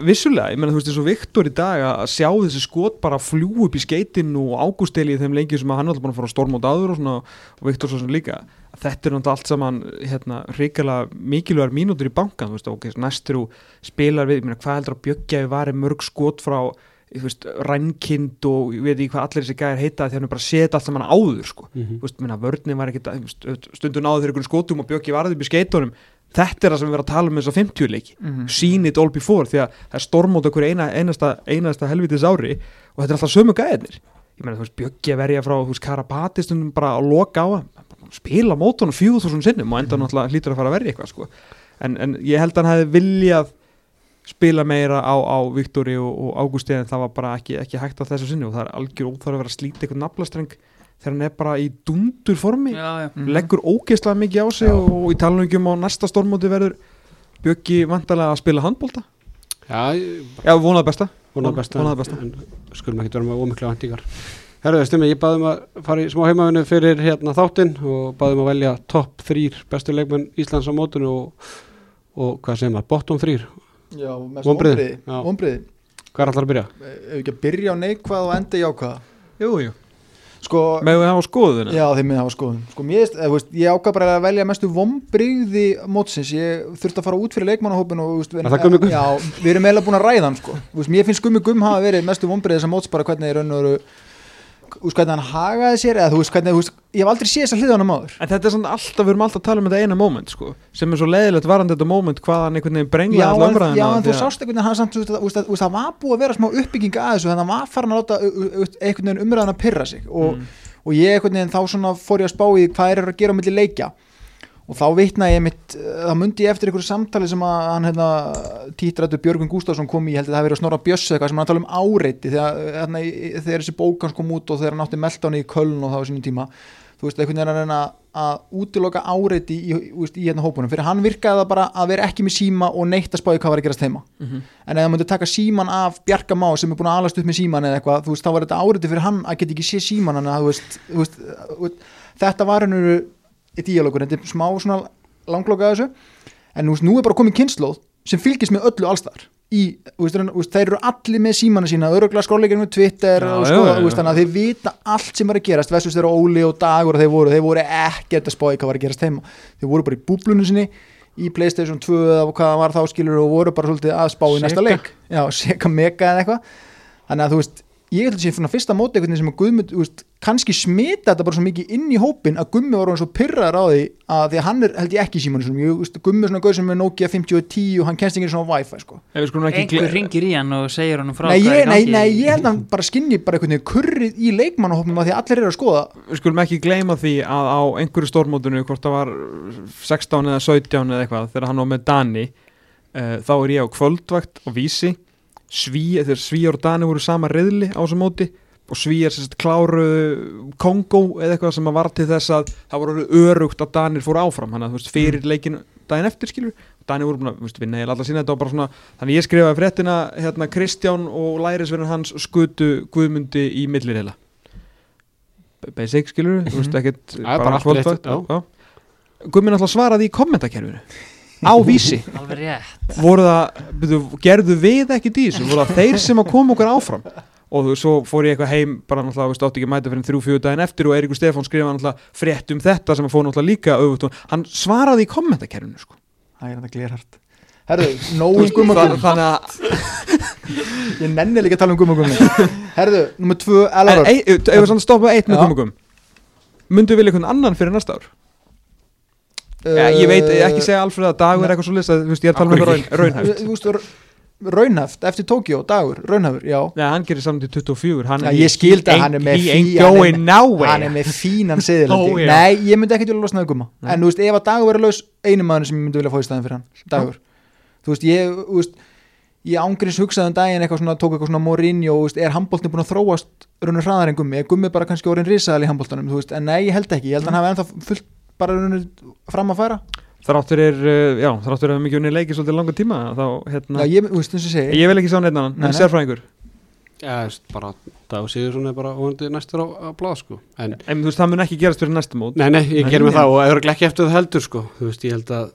Speaker 2: vissulega, ég meina þú veist, eins og Viktor í dag að sjá þessi skot bara fljú upp í skeitin og ágústeli í þeim leikjum sem hann alltaf búin að fara á storm og svona og Viktor svo sem líka, þetta er náttúrulega allt saman hérna, hrikalega mikilvægar mínútur í bankan, veist, ok, næstur og spilar við, ég meina, hvað heldur að Bjöggjafi var mörg skot frá rænkind og ég veit ekki hvað allir þessi gæðir heita því hann bara setja allt saman áður sko. Veist, minna, vörninn var ekkit náðu þeir einhvern skotum og Bjöggi varði upp í skeitunum þetta er það sem við erum að tala um eins og 50 leiki
Speaker 4: Mhm.
Speaker 2: seen it all before því að það er stormót okkur eina, einasta, einasta helvitis ári og þetta er alltaf sömu gæðinir ég meina þú veist Bjöggi að verja frá þú veist Karabati stundum bara að loka á spila mótunum 4000 sinnum og enda
Speaker 4: Mhm.
Speaker 2: náttúrulega hlýtur að fara að verja eitthvað sko. en, en ég held að hann hefði viljað spila meira á, á Viktori og, og Ágústi en það var bara ekki, ekki hægt á þessu sinni og það er algjör óþarf að vera að slíta eitthvað naflastreng þegar hann er bara í dundur formi
Speaker 3: Já, já.
Speaker 4: Mhm.
Speaker 2: leggur ógeðslega mikið á sig
Speaker 1: Já.
Speaker 2: og, í talningum á næsta stormóti verður Bjöggi vantarlega að spila handbólta
Speaker 1: já,
Speaker 2: Já, vonaði besta
Speaker 1: vonaði besta,
Speaker 2: Vonaði besta.
Speaker 1: en skulum ekki vera með ómikla vendingar Herðu, stimmi, ég baði um að fara í smá heimavinnu fyrir hérna þáttinn og baði um að velja topp þrýr bestu leikmenn Íslands á mótunu og, og hvað segir maður, bottom þrýr
Speaker 4: Já, mest. Vonbriði,
Speaker 1: hvað er allar að byrja?
Speaker 4: ef ekki að byrja á neikvað og enda í ákvað
Speaker 2: Jú, jú
Speaker 4: Sko,
Speaker 2: Með við hafa skoðuna
Speaker 4: já þeir miða hafa skoðun Sko, veist, ég ákvað bara að velja mestu vonbrigði mótsins, ég þurfti að fara út fyrir leikmannahópin og við,
Speaker 1: Er Gumm?
Speaker 4: Já, við erum eiginlega búin að ræða hann sko. Mér finnst gummi gum hafa verið mestu vonbrigði þess að móts bara hvernig er raun og veru þú veist, hvernig hann hagaði sér eða þú veist, hvernig, þú veist, ég hef aldrei séð þess að hliðanum áður.
Speaker 2: En þetta er samt alltaf, við erum alltaf að tala um þetta eina moment sko, sem er svo leiðilegt varandi þetta moment hvað hann einhvern veginn
Speaker 4: Já,
Speaker 2: brenglaði
Speaker 4: en,
Speaker 2: alltaf umræðina
Speaker 4: já, en þú
Speaker 2: að-
Speaker 4: sást einhvern veginn hann samt, þú veist, veist, það var búið að vera smá uppbygging að þessu, þannig að hann var farin að láta einhvern veginn umræðan að pyrra sig. Og,
Speaker 2: Mm.
Speaker 4: og ég einhvern veginn þá svona fór ég að spá í hvað er að gera á milli leikja og þá vitnaði ég mitt, þá mundi ég eftir einhverju samtali sem að hann hérna, títrættu Björgun Gústafsson kom í, ég held að það hafi verið að snorra Bjössi eitthvað sem hann tala um áreiti þegar, hérna, þegar þessi bókans kom út og þegar hann átti meldáni í Köln og það var sínum tíma. Þú veist, einhvern veginn að reyna að útiloka áreiti í, í, í, hérna hópunum. Fyrir hann virkaði það bara að vera ekki með síma og neitt að spáði hvað var að gerast heima.
Speaker 2: Mhm.
Speaker 4: en ef það myndi taka síman af Bjarka Má sem er búin að alast upp með síman eða eitthvað þú veist, þá var þetta áriði fyrir hann að geta ekki sé síman en að, þú veist, þú veist, þú veist, þetta var hennur í díalókur, þetta er smá svona langloka þessu. En veist, nú er bara komið kynnslóð sem fylgist með öllu allstar í, veist, þeir eru allir með símana sína, öruglega skóleikinu með Twitter
Speaker 2: Já,
Speaker 4: og skoða,
Speaker 2: já,
Speaker 4: veist,
Speaker 2: já.
Speaker 4: þannig að þeir vita allt sem er að gerast, vestus þeirra Óli og Dagur og þeir voru, þeir voru ekkert að spáði hvað var að gerast heima, þeir voru bara í búblunum sinni í Playstation 2 eða hvað var þá skilur og voru bara svolítið að spá í næsta leik. Já, seka mega eða eitthvað. Þannig að þú veist, ég held að sé fyrir fyrsta móti veginn sem að Guðmund, þú veist, kannski smita þetta bara svo mikið inn í hópin að Gummi var hann svo pyrraður á því að því að hann er held ég ekki svona, veist, Gummi er svona gauð sem er Nokia 5010 og hann kennst ekki svona Wi-Fi sko.
Speaker 2: Ef við skulum ekki
Speaker 3: einhver ringir í hann og segir hann frá
Speaker 4: nei,
Speaker 3: hvað er
Speaker 4: ég, nei, nei, ég held að hann bara skinni bara einhvern veginn kurrið í leikmannahópnum að því að allir eru að skoða.
Speaker 2: Við skulum ekki gleyma því að á einhverju stórmótinu hvort það var 16 eða 17 eða eitthvað þegar hann var með Dani uh, þá er ég á kvöldvakt og vísi Sví, þegar Svíjar og Dani voru sama reyðli á þessum móti og Svíjar sérst kláru Kongo eða eitthvað sem var til þess að það voru örugt að Danir fóru áfram. Hann að þú veist fyrir leikinu daginn eftir skilur Dani voru búin að vinna eða alltaf sína. Þetta og bara svona þannig ég skrifaði fréttina hérna Kristján og lærisverðin hans skutu Guðmundi í millirheila basic skilur þú veist ekkert
Speaker 1: Mhm. Já, bara allt rétt,
Speaker 2: kvöldvægt,
Speaker 1: já.
Speaker 2: já. Guðmund alltaf svaraði í kommentakerfinu á vísi.
Speaker 3: Alveg rétt.
Speaker 2: Voru það, gerðu við ekki dísu, voru það þeir sem að koma okkur áfram? Og þú, svo fór ég eitthvað heim bara náttúrulega, veist, átti ekki að mæta fyrir þrjú, fjögur daginn eftir og Eiríkur Stefán skrifaði náttúrulega frétt um þetta sem að fór náttúrulega líka auðvitað, hann svaraði í kommentakerfinu sko.
Speaker 4: það er þetta glérhart herðu, nógu gummagum
Speaker 2: þannig að,
Speaker 4: ég nenni líka að tala um gummagum herðu, nummer tvö,
Speaker 2: við samt stoppa eitt með
Speaker 4: Já.
Speaker 2: komugum myndu við vilja einhvern annan fyrir næsta ár ja, ég veit, ég ekki segja Alfred að dagur er eitthvað svo list að, þú veist, ég er að tala
Speaker 1: Af
Speaker 2: raun, raunhæft.
Speaker 4: Þú veist, raunhæft, eftir Tókjó, dagur, raunhæfur, já.
Speaker 2: Nei, hann gerir saman til 24 hann,
Speaker 4: Já, ég skildi að hann er með
Speaker 2: ain't
Speaker 4: fí- hann er
Speaker 2: going nowhere.
Speaker 4: Hann er með fínan seðilandi
Speaker 2: Ó, já.
Speaker 4: nei, ég myndi ekkert vilja losna við gumma en þú veist, ef að dagur verið laus einu maður sem ég myndi vilja fá í staðin fyrir hann, dagur. Þú veist, ég, þú veist ég ángriðs hugsaði um daginn eitthvað svona tók eitthvað svona Mourinho, þú veist, er handbóltin búin að þróast raunur hraðar en gummi, er gummi bara kannski orðin risaðal í handbóltanum, þú veist, en nei, ég held ekki ég held að hann hafi ennþá fullt bara fram að færa?
Speaker 2: Þráttur er, uh, já, þráttur er mikið unni leikið svolítið langa tíma þá, hérna,
Speaker 4: já, ég, þú veist, segja
Speaker 2: ég vil ekki sá neitt annan, en sérfræðingur.
Speaker 1: Já, veist, bara Dagur Sigursson er bara óvandi næstur á, á blað sko. En,
Speaker 2: en þú veist, það mun ekki gerast fyrir næsta mót.
Speaker 1: Nei, nei, ég gerir mig það og eða ekki eftir það heldur sko. Þú veist, ég held að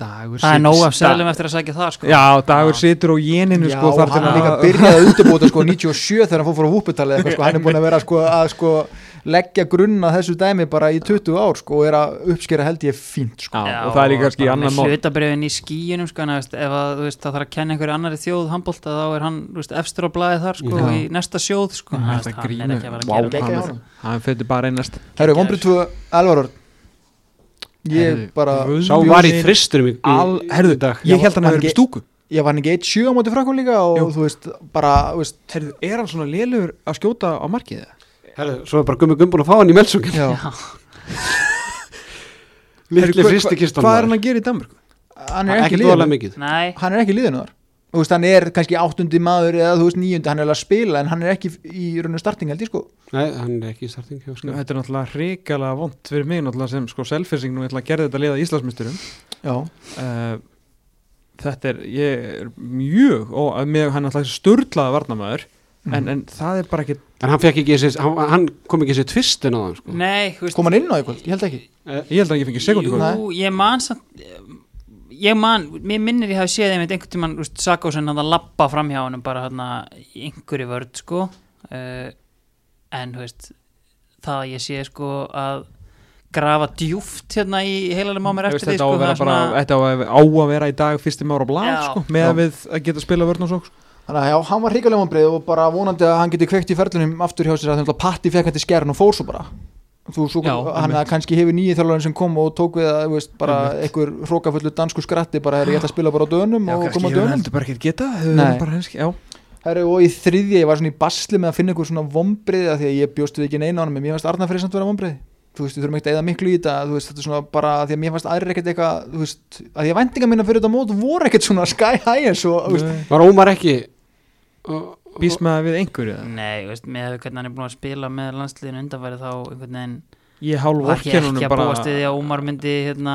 Speaker 2: dagur
Speaker 3: það er nóg af seglum eftir að sækja það sko.
Speaker 2: Já, dagur
Speaker 3: Já.
Speaker 2: situr á jéninu
Speaker 4: Já,
Speaker 2: sko, þar til
Speaker 4: hann er
Speaker 2: að-
Speaker 4: líka byrjað að undirbúta sko 97 þegar hann fór fór á vúputalið eitthvað sko, hann er búin að vera sko að sko leggja grunna þessu dæmi bara í 20 ár sko og er að uppskera held ég fínt sko.
Speaker 2: Já, og það er líka kannski annan mál.
Speaker 3: hlutabrjöfin í skíunum sko, en, veist, ef að, veist, það þarf að kenna einhverju annari þjóð handbólta þá er hann veist, efstur á blaði þar sko,
Speaker 1: Já.
Speaker 3: í næsta sjóð sko, hann er
Speaker 2: grínur.
Speaker 3: ekki að vera að gera
Speaker 2: hann- hann fyrir bara einast.
Speaker 4: Herru, vombrið 2, Elvarur Ég
Speaker 2: Herðu,
Speaker 4: bara
Speaker 1: Sá var í þristurum í,
Speaker 2: herðu,
Speaker 1: dag.
Speaker 2: Ég held hann að í
Speaker 4: ekki-
Speaker 2: stúku.
Speaker 4: Ég var hann ekki 1-7 á móti frakkum líka og
Speaker 2: Jú.
Speaker 4: þú veist, bara, þú veist
Speaker 2: herðu, er hann svona lélugur að skjóta á markið
Speaker 1: Herðu, svo er bara gummi gumbun að fá hann í melsungin
Speaker 4: já,
Speaker 1: Litli fristi kistan
Speaker 2: hvað er hann að gera í Danmörku?
Speaker 4: hann er ekki
Speaker 3: Nei,
Speaker 4: Hann er ekki liðinu þar. Þú veist, hann er kannski áttundi maður eða þú veist níundi, hann er alveg að spila en hann er ekki í rauninu starting held ég sko.
Speaker 1: Nei, hann er ekki í starting hjá sko.
Speaker 2: Þetta er náttúrulega hrikalega vond fyrir mig náttúrulega sem sko selfising nú ætla að gera þetta liða Íslandsmyndsturum
Speaker 4: Já,
Speaker 2: uh, Þetta er, ég er mjög og að mig hann er náttúrulega sturlaða varnamæður
Speaker 4: Mhm.
Speaker 2: en, en það er bara ekki
Speaker 1: En hann fekk ekki þessi, hann, hann kom ekki þessi tvistin á hann sko.
Speaker 3: nei, veist
Speaker 4: kom hann inn á eitthvað, ég held ekki
Speaker 2: ég held að ég fengi sekundi
Speaker 3: ég man samt ég man, mér minnir ég hafi séð einmitt einhvern Sakósen hann að lappa fram hjá hann bara hérna í einhverju vörð sko uh, en veist það að ég sé sko að grafa djúft hérna í heilanum á mér eftir því
Speaker 2: þetta á
Speaker 3: sko það
Speaker 2: þetta á að, á að vera í dag fyrstum ára blá sko, með
Speaker 4: Já.
Speaker 2: að við að geta spila vörn og svo sko.
Speaker 4: Þannig að já, hann var hrikalega vonbreið og bara vonandi að hann geti kveikt í ferlunum aftur hjá sér að þannig að Patti fekk hann til skerðin og fór svo bara þú svo,
Speaker 2: Já,
Speaker 4: hann að kannski hefur nýju þjálfarinn sem kom og tók við að, þú veist, bara einhver hrókafullu dansku skratti, bara er ég ætla að spila bara á dönum
Speaker 2: Já,
Speaker 4: og
Speaker 2: kannski
Speaker 4: koma á
Speaker 2: hefur
Speaker 4: dönum
Speaker 2: heldur bara ekki geta
Speaker 4: Nei.
Speaker 2: bara, henski, já.
Speaker 4: Herru, og í þriðja, ég var svona í basli með að finna einhver svona vombrið að því að ég bjóst við ekki neina á hann, en mér fannst þú veist, við þurfum ekkert að eða miklu í þetta þú veist, þetta er svona bara því að mér fannst aðrir ekkert eitthvað þú veist, að því að væntinga mína fyrir þetta mót voru ekkert svona sky high eins og, þú veist.
Speaker 1: Var Ómar ekki
Speaker 2: býst að við einhverju?
Speaker 3: Nei, veist, með hvernig hann er búin að spila með landsliðinu undanfæri þá einhvern veginn
Speaker 2: ég hálf vorkenn honum
Speaker 3: ekki að
Speaker 2: bara
Speaker 3: búast við því að Ómar myndi hérna,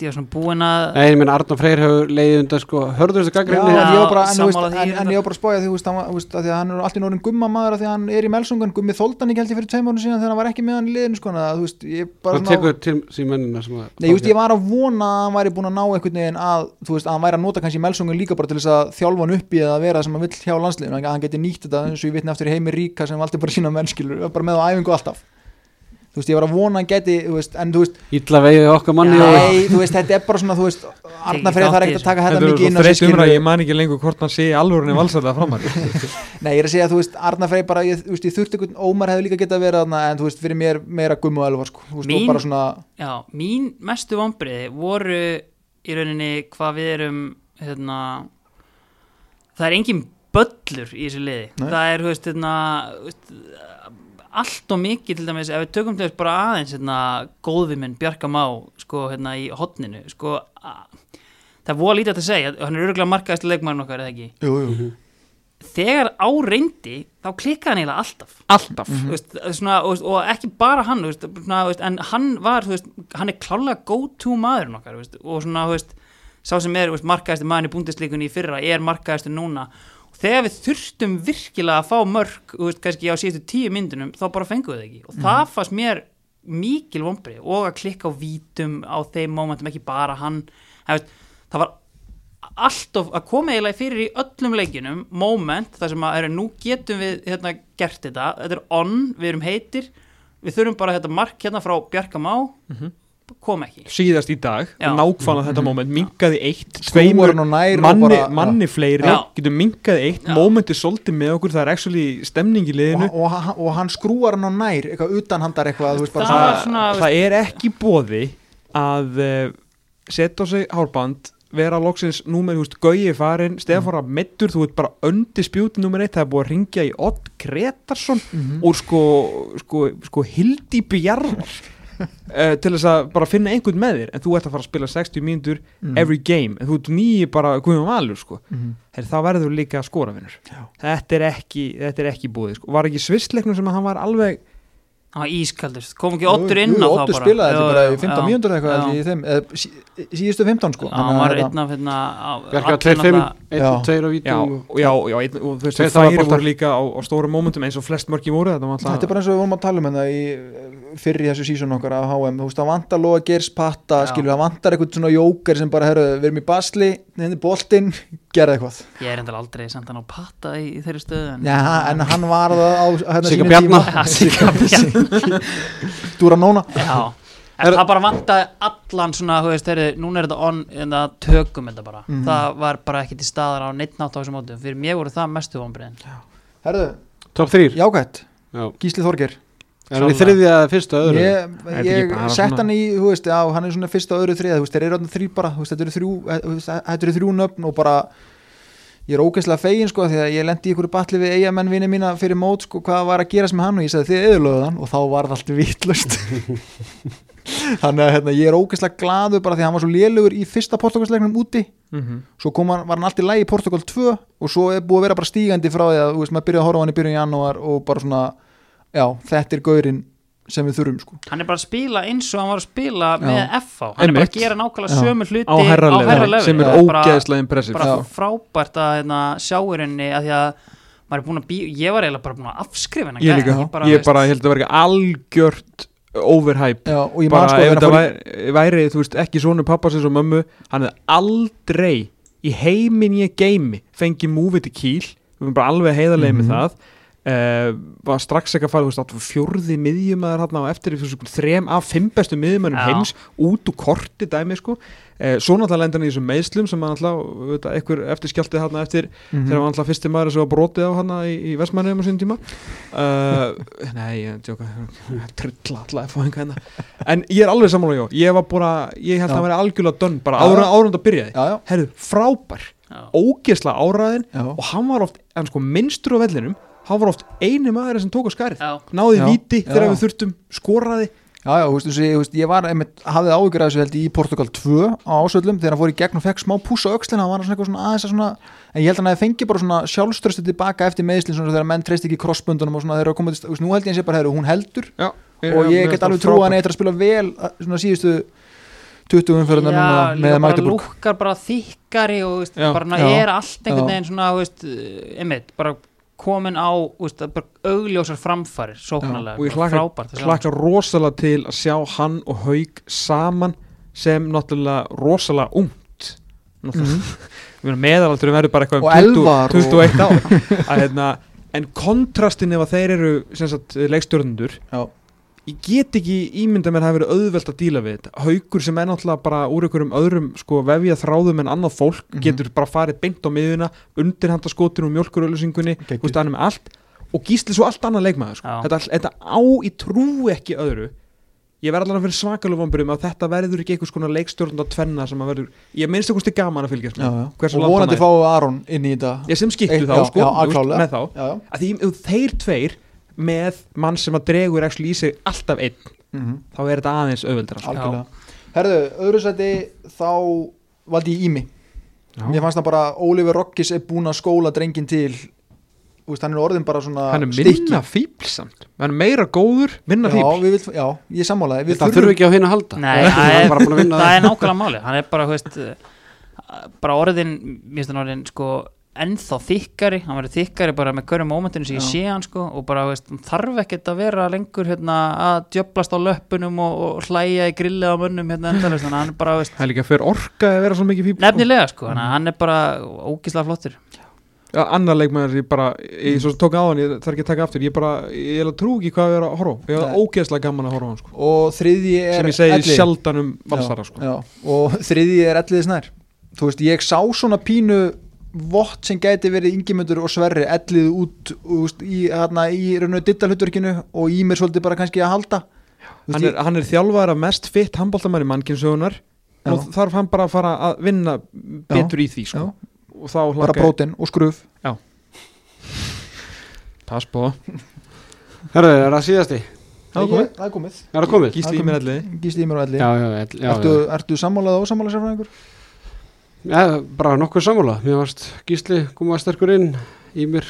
Speaker 3: var svona búin að
Speaker 1: Nei, ég minn Arnar Freyr hefur leiðið undan sko Hörður þessu gaggrinni
Speaker 4: en ég var bara, var bara að spája því, að því að hann er alltaf norðin gumma maður að því að hann er í melsungan, gummi þóldan ekki held ég fyrir tveim árun síðan þegar hann var ekki með hann í liðinu sko, að, þú veist, ég bara
Speaker 1: Hann tekur til sín mennina sem að
Speaker 4: Nei, ég, veist, ég var að vona að hann væri búin að ná einhvern veginn að, þú veist, að hann væri að nota kannski melsungun líka bara til þess að þjálfa hann upp í að vera það sem hann vill hjá landsliðinu, hann geti nýtt þetta eins og ég vitni eftir heimi ríka sem valdi bara sína mennskilur, bara með á æfingu alltaf þú veist, ég var að vona að geti, þú veist, en þú veist,
Speaker 1: Ítla veiði okkar manni
Speaker 3: Já.
Speaker 1: og
Speaker 4: nei, þú veist, þetta er bara svona, þú veist, Arna Freyð þarf ekkert að taka þetta
Speaker 2: Þetta er
Speaker 4: mikið inn
Speaker 2: umræð,
Speaker 4: skilurðu.
Speaker 2: ég man ekki lengur hvort hann sé í alvörunni valsæða framar
Speaker 4: Nei, ég er að segja þú veist, Arna Frey bara, ég, þú veist, ég þurfti einhvern, Ómar hefði líka getað verið þarna, en þú veist, fyrir mér meira gummu og elvar, sko, þú veist,
Speaker 3: Mín-
Speaker 4: og bara svona,
Speaker 3: Já, mín mestu vombriði voru í rauninni hvað við erum hérna, það er engin böllur í þessu liði
Speaker 4: Nei.
Speaker 3: það er, þú veist, hérna, allt og mikið til dæmis ef við tökum til þess bara aðeins hérna, góðviminn Bjarka Má sko, hérna, í hotninu sko, það er voða lítið að segja hann er örgulega markaðist leikmærin okkar eða ekki?
Speaker 4: Jú, jú,
Speaker 3: þegar á reyndi þá klikkaði hann eiginlega alltaf.
Speaker 2: Alltaf.
Speaker 3: Þú veist, svona, og, og ekki bara hann þú veist, svona, þú veist, en hann var þú veist, hann er klálega go to maðurinn okkar þú veist, og svona þú veist, sá sem er veist, markaðistur maður í búndisleikunni í fyrra er markaðistur núna þegar við þurftum virkilega að fá mörg veist, kannski á síðustu tíu myndunum þá bara fengum við ekki. Og það fannst mér mikil vombrið og að klikka á vítum á þeim momentum ekki bara hann. Veist, það var alltof að koma eiginlega fyrir í öllum leikinum moment þar sem að er, nú getum við hérna, gert þetta, þetta er on, við erum heitir. Við þurfum bara þetta mark hérna frá Bjarka Má kom ekki.
Speaker 2: Síðast í dag, nákvæmlega þetta moment minkaði eitt, tveimur
Speaker 4: og
Speaker 2: manni,
Speaker 4: bara-
Speaker 2: manni fleiri,
Speaker 3: Já.
Speaker 2: getur minkaði eitt
Speaker 3: Já.
Speaker 2: momenti svolítið með okkur, það er actually stemning í liðinu.
Speaker 4: Og, og, hann- og hann skrúar hann á nær eitthvað utanhandar eitthvað þú veist, bara
Speaker 3: Það
Speaker 4: svona-
Speaker 2: það er ekki bóði að uh, setja á sig hárband vera loksins númer, þú veist, Gauji farin Stefára Mittur, þú veit bara undispjúti númer eitt, það er búið að ringja í Odd Gretarsson
Speaker 4: Mhm.
Speaker 2: úr sko, sko, sko Hildi Bjarnar uh, til þess að bara finna einhvern með þér en þú ert að fara að spila 60 mínútur
Speaker 4: Mhm.
Speaker 2: every game, en þú ert nýji bara Guðjón Valur, sko,
Speaker 4: Mhm.
Speaker 2: Heri, það verður líka að vinnur, þetta er ekki þetta er ekki búið, sko, var ekki svistleiknum sem að hann var alveg
Speaker 3: það var ískaldur, kom ekki Oddur inn á þá bara?
Speaker 4: spilaði þetta bara í 15
Speaker 3: já,
Speaker 4: mínútur eitthvað
Speaker 3: já.
Speaker 4: held ég í þeim, eða, sí, síðustu 15 sko.
Speaker 3: Hann var einn af hérna
Speaker 1: Bjarka 2-5,
Speaker 4: Já.
Speaker 1: 1-2 á
Speaker 2: og, já, og þú veist,
Speaker 1: þáttaboltar.
Speaker 2: voru líka á, á stórum momentum eins og flest mörki voru þetta var
Speaker 4: Þetta er bara eins og við vorum að tala um hérna í fyrir þessu sísón okkar á HM þú veist, það vantar Lóa Geirs patta, það vantar eitthvað svona jóker sem bara, herru, við erum í basli henni boltinn, gerða eitthvað.
Speaker 3: Ég er endal aldrei hann á patta í, í þeirri stöðu en,
Speaker 4: Já, en hann var það á hérna
Speaker 1: Sigga
Speaker 4: sínum Dúra Nóna.
Speaker 3: Já, en
Speaker 1: Er-
Speaker 3: það bara vantaði allan svona, þú veist, heyrðu, núna er þetta on en það tökum þetta bara.
Speaker 4: Mhm.
Speaker 3: það var bara ekki til staðar á neitt nátt á þessum mótum. Fyrir mér voru það mestu vonbreiðin
Speaker 4: Herru,
Speaker 1: Top 3
Speaker 4: jákvætt,
Speaker 1: Já.
Speaker 4: Gísli Þorger
Speaker 1: Er hann í þriðja eða fyrsta öðru?
Speaker 4: Ég, ég sett hann í, þú veist, já, hann er svona fyrsta öðru þriða, þú veist, þeir eru þrý bara, þú veist, þetta eru þrjú, þú veist, þetta eru þrjú nöfn og bara, ég er ógeðslega fegin, sko, því að ég lendi í ykkur batli við eigamenn vinni mína fyrir mót, sko, hvað var að gerast með hann og ég sagði, þið eðurlöðu hann og þá var það allt vitlust. Þannig að, hérna, ég er ógeðslega glaður bara því að hann var svo lélugur í fyrsta portugalsleiknum úti,
Speaker 2: Mhm.
Speaker 4: svo kom hann, var hann alltaf í lægi í Portugal 2 og svo er búið að vera bara stígandi frá því að, þú veist, maður byrjaði að horfa hann í byrjun í janúar og bara svona, já, þetta er gaurinn sem við þurfum, sko.
Speaker 3: hann er bara að spila eins og hann var að spila
Speaker 4: Já.
Speaker 3: með FH, hann er bara
Speaker 2: Einmitt.
Speaker 3: að gera nákvæmlega sömu hluti
Speaker 2: á herra level, sem er
Speaker 3: bara-
Speaker 2: ógeðslega impressiv
Speaker 3: bara
Speaker 4: Já.
Speaker 3: frábært að hérna, sjá í rauninni að því að maður er búin að bí, ég var eiginlega bara búin að afskrifa hennar
Speaker 2: ég líka,
Speaker 3: bara,
Speaker 2: ég
Speaker 3: veist,
Speaker 2: bara held að vera algjört overhype
Speaker 4: Já, og ég
Speaker 2: bara
Speaker 4: man sko fór í-
Speaker 2: væri, væri þú veist, ekki svona pappasins og mömmu hann hefði aldrei í heimin ég geimi fengið múfið til kýl við erum bara alveg heiðarlega með
Speaker 4: Mhm.
Speaker 2: það uh, var strax ekki að fara fjórði miðjumæður hann á eftir þessu þrem af fimm bestu miðjumæðum heims út úr korti dæmi sko. Uh, svo náttúrulega lendan í þessum meðslum sem eitthvað eftir skjáltið hann eftir
Speaker 4: Mhm.
Speaker 2: þegar hann alltaf fyrsti maður sem var brotið á hana í, í Vestmannum á sín tíma. Uh, nei, ég tjóka trilla alltaf hérna. En ég er alveg sammála, já, ég var bara ég held
Speaker 4: Já.
Speaker 2: að væri algjörlega dönn bara
Speaker 4: Já,
Speaker 2: ára
Speaker 4: já.
Speaker 2: ára að
Speaker 4: já,
Speaker 2: herru, frábær.
Speaker 3: Já.
Speaker 2: ógeðsla áraðin
Speaker 4: já,
Speaker 2: og hann var oft, en sko minnstur á vellinum hann var oft eini maður sem tók á skarið
Speaker 3: Já.
Speaker 2: náði
Speaker 4: Já,
Speaker 2: víti
Speaker 4: já.
Speaker 2: þegar við þurftum skoraði
Speaker 4: já, já, þú veist, þú veist, ég, þú veist, ég var einmitt, hafði áhyggjur af þessu held ég í Portugal 2 á ásöldum þegar hann fór í gegn og fekk smá púsa á öxlina hann var svona eitthvað svona aðeins að svona en ég held að hann hefði fengið bara svona sjálfströstu tilbaka eftir meðslinn svona þegar menn treyst ekki krossböndunum og svona þegar komið, til- þú veist, nú held ég hann sé bara herru, hún heldur
Speaker 2: já,
Speaker 4: og ég get alveg trú að hann eitthvað að spila vel að- svona síðustu 20 umförðunar núna
Speaker 3: Já,
Speaker 4: með
Speaker 3: líka bara
Speaker 4: Magdeburg
Speaker 3: lúkkar bara þykkari og veist,
Speaker 2: Já.
Speaker 3: bara
Speaker 4: Já.
Speaker 3: er allt einhvern
Speaker 4: Já.
Speaker 3: veginn svona, einmitt, bara komin á, bara augljósar framfarir, sóknarlega,
Speaker 2: og ég
Speaker 3: sjá.
Speaker 2: hlaka rosalega til að sjá hann og Haug saman sem náttúrulega rosalega ungt náttúrulega mm. meðalaldur verður bara eitthvað um
Speaker 4: Og
Speaker 2: 20
Speaker 4: Elvar og-
Speaker 2: 21 ár að, hérna, en kontrastin ef að þeir eru
Speaker 4: Já.
Speaker 2: Ég get ekki ímynda mér að það hafi verið auðvelt að díla við þetta haugur sem er náttúrulega bara úr einhverjum öðrum sko vefja þráðum en annað fólk
Speaker 4: Mhm.
Speaker 2: getur bara farið beint á miðuna undirhanda skotinu og mjölkurölusingunni og gísli svo allt annað leikmaður sko.
Speaker 3: Já.
Speaker 2: þetta, þetta á í trú ekki öðru ég verð allavega fyrir svakalega vomburum að þetta verður ekki einhvers konar leikstjórnanda tvenna sem að verður, ég minnst eitthvað gaman að fylgjast
Speaker 4: Já,
Speaker 2: með
Speaker 4: já.
Speaker 2: Hversu
Speaker 4: og vonandi fáu Aron inn í þetta
Speaker 2: ég sem skiptu þá
Speaker 4: já,
Speaker 2: sko,
Speaker 4: já,
Speaker 2: veist, þá
Speaker 4: já, já.
Speaker 2: að því þeir tveir með mann sem að dregur ekki í sig alltaf einn.
Speaker 4: Mm
Speaker 2: þá er þetta aðeins auðveldra sko.
Speaker 4: algjörlega. Herðu, öðru sæti þá valdi ég Ími. Mér fannst það bara Oliver Rokkis er búin að skóla drengin til Þú veist, hann er orðin bara svona
Speaker 2: hann er
Speaker 4: stykki.
Speaker 2: minna fíblsamt hann er meira góður, minna
Speaker 4: já,
Speaker 2: fíbl
Speaker 4: við vill, já, ég sammálaði við
Speaker 1: Það þurfi ekki á hinn að halda.
Speaker 3: Nei,
Speaker 1: Það
Speaker 3: það
Speaker 1: er
Speaker 3: er,
Speaker 1: bara búin að vinna
Speaker 3: það er nákvæmlega máli hann er bara, þú veist bara orðin, mér finnst hann orðin sko ennþá þykkari, hann verður þykkari bara með hverju mómentinu sem ég sé hann sko og bara veist, þarf ekkert að vera lengur hérna að djöblast á löppunum og, og hlæja í grillið á mönnum hérna endalist, þannig að hann er bara veist,
Speaker 2: Það er líka fyrir orka að vera svo mikið fíbl
Speaker 3: nefnilega sko, að hann er bara ógislega flottur.
Speaker 2: Já, annar leikmaður ég bara, ég svo tók á hann, ég þarf ekki að taka aftur, ég bara, ég er að trú ekki hvað við erum að horfa ég er ógeðslega gaman að horfa á hann sko,
Speaker 4: og þriðji er
Speaker 2: sem ég segi
Speaker 4: Elliði. Já, og vott sem gæti verið yngimundur og sverri elliði út úst, í, hana, í rauninu dittalhutverkinu og í mér svolítið bara kannski að halda veist,
Speaker 2: hann, er, hann er þjálfar af mest fitt handbóltamann í mannkynnsögunar
Speaker 4: Já.
Speaker 2: og þarf hann bara að fara að vinna betur í því sko.
Speaker 4: Já.
Speaker 2: og
Speaker 4: bara
Speaker 2: hlakka
Speaker 4: brótin og skruf
Speaker 2: pass på,
Speaker 1: Herðu, er það síðasti?
Speaker 2: Það er komið. gísli í mér allir
Speaker 4: Gísli í mér og elli
Speaker 1: Já, já, já, já,
Speaker 4: ertu,
Speaker 1: já.
Speaker 4: ertu sammálað og ósammálað sérfræðingur?
Speaker 1: Já, bara nokkuð sammála. Mér varst Gísli koma sterkur inn í mér.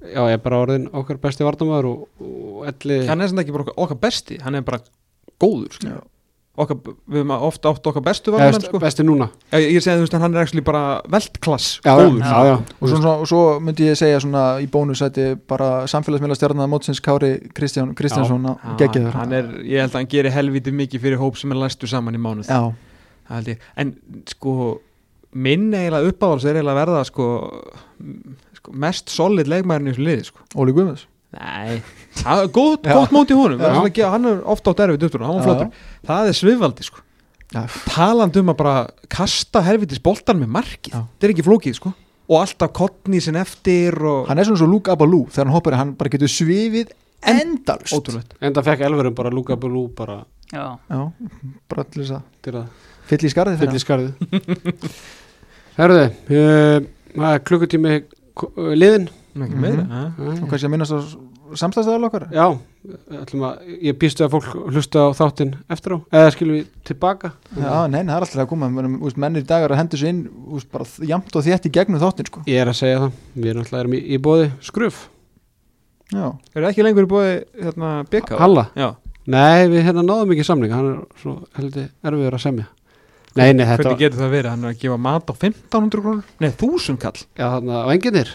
Speaker 1: Já, ég er bara orðin okkar besti vardamaður og, og elli
Speaker 2: hann er sem ekki bara okkar, okkar besti, hann er bara góður sko.
Speaker 4: Já.
Speaker 2: okkar, við höfum ofta átt okkar bestu varðamenn sko.
Speaker 1: besti núna.
Speaker 2: Ég, ég segi þú veist hann er actually bara veldklass
Speaker 1: Já,
Speaker 2: góður.
Speaker 1: Já, já,
Speaker 4: og svo, svo, myndi ég segja svona í bónusæti bara samfélagsmiðla stjarnar mótsins Kári Kristján, Kristjánsson
Speaker 2: Já,
Speaker 4: geggjaður.
Speaker 2: Hann er, ég held að hann gerir helviti mikið fyrir hóp sem er læstu saman í mánuð.
Speaker 4: Já,
Speaker 2: Það held ég. en sko minn eiginlega uppáhalds er eiginlega að verða sko, sko mest solid leikmærin í þessu liði sko.
Speaker 4: Óli Guðmunds
Speaker 2: nei, það er góð,
Speaker 4: Já.
Speaker 2: gott móti
Speaker 4: já.
Speaker 2: Gefa, hann er ofta á derfið upptur hann var flottur, það er svifaldi sko.
Speaker 4: Já.
Speaker 2: talandi um að bara kasta helvitis boltan með markið
Speaker 4: Já.
Speaker 2: þetta er ekki flókið sko og alltaf kottni sin eftir og
Speaker 4: hann er svona svo Luke Abalú þegar hann hoppar hann bara getur svifið endalust
Speaker 2: ótrúlegt
Speaker 1: Enda fekk Elverum bara Luka Bulu bara
Speaker 3: já,
Speaker 4: já, bara til þess að fyll í skarði
Speaker 1: fylla í skarðið. Herðu, uh, er klukkutími liðin
Speaker 4: Mhm.
Speaker 2: meira
Speaker 4: og kannski að minnast á samstæðstæðal okkar?
Speaker 1: Já, ætlum að, ég býstu að fólk hlusta á þáttinn eftir á eða skilum við tilbaka?
Speaker 4: Já, nein, það er alltaf að koma. Mennir í dagar að hendur sér inn úst, bara jamt og þétt í gegnum þáttin sko.
Speaker 1: Ég er að segja það, við erum alltaf í, í bóði skruf.
Speaker 4: Já,
Speaker 2: eru ekki lengur í bóði hérna, BK
Speaker 1: Halla,
Speaker 2: já,
Speaker 1: nei við hérna náðum ekki samling hann er svo heldur erfiður að semja Nei, nei, þetta
Speaker 2: hvernig getur það verið? Hann er að gefa mat á 1500 krónur? Nei, 1000 kall.
Speaker 1: Já, þarna á enginir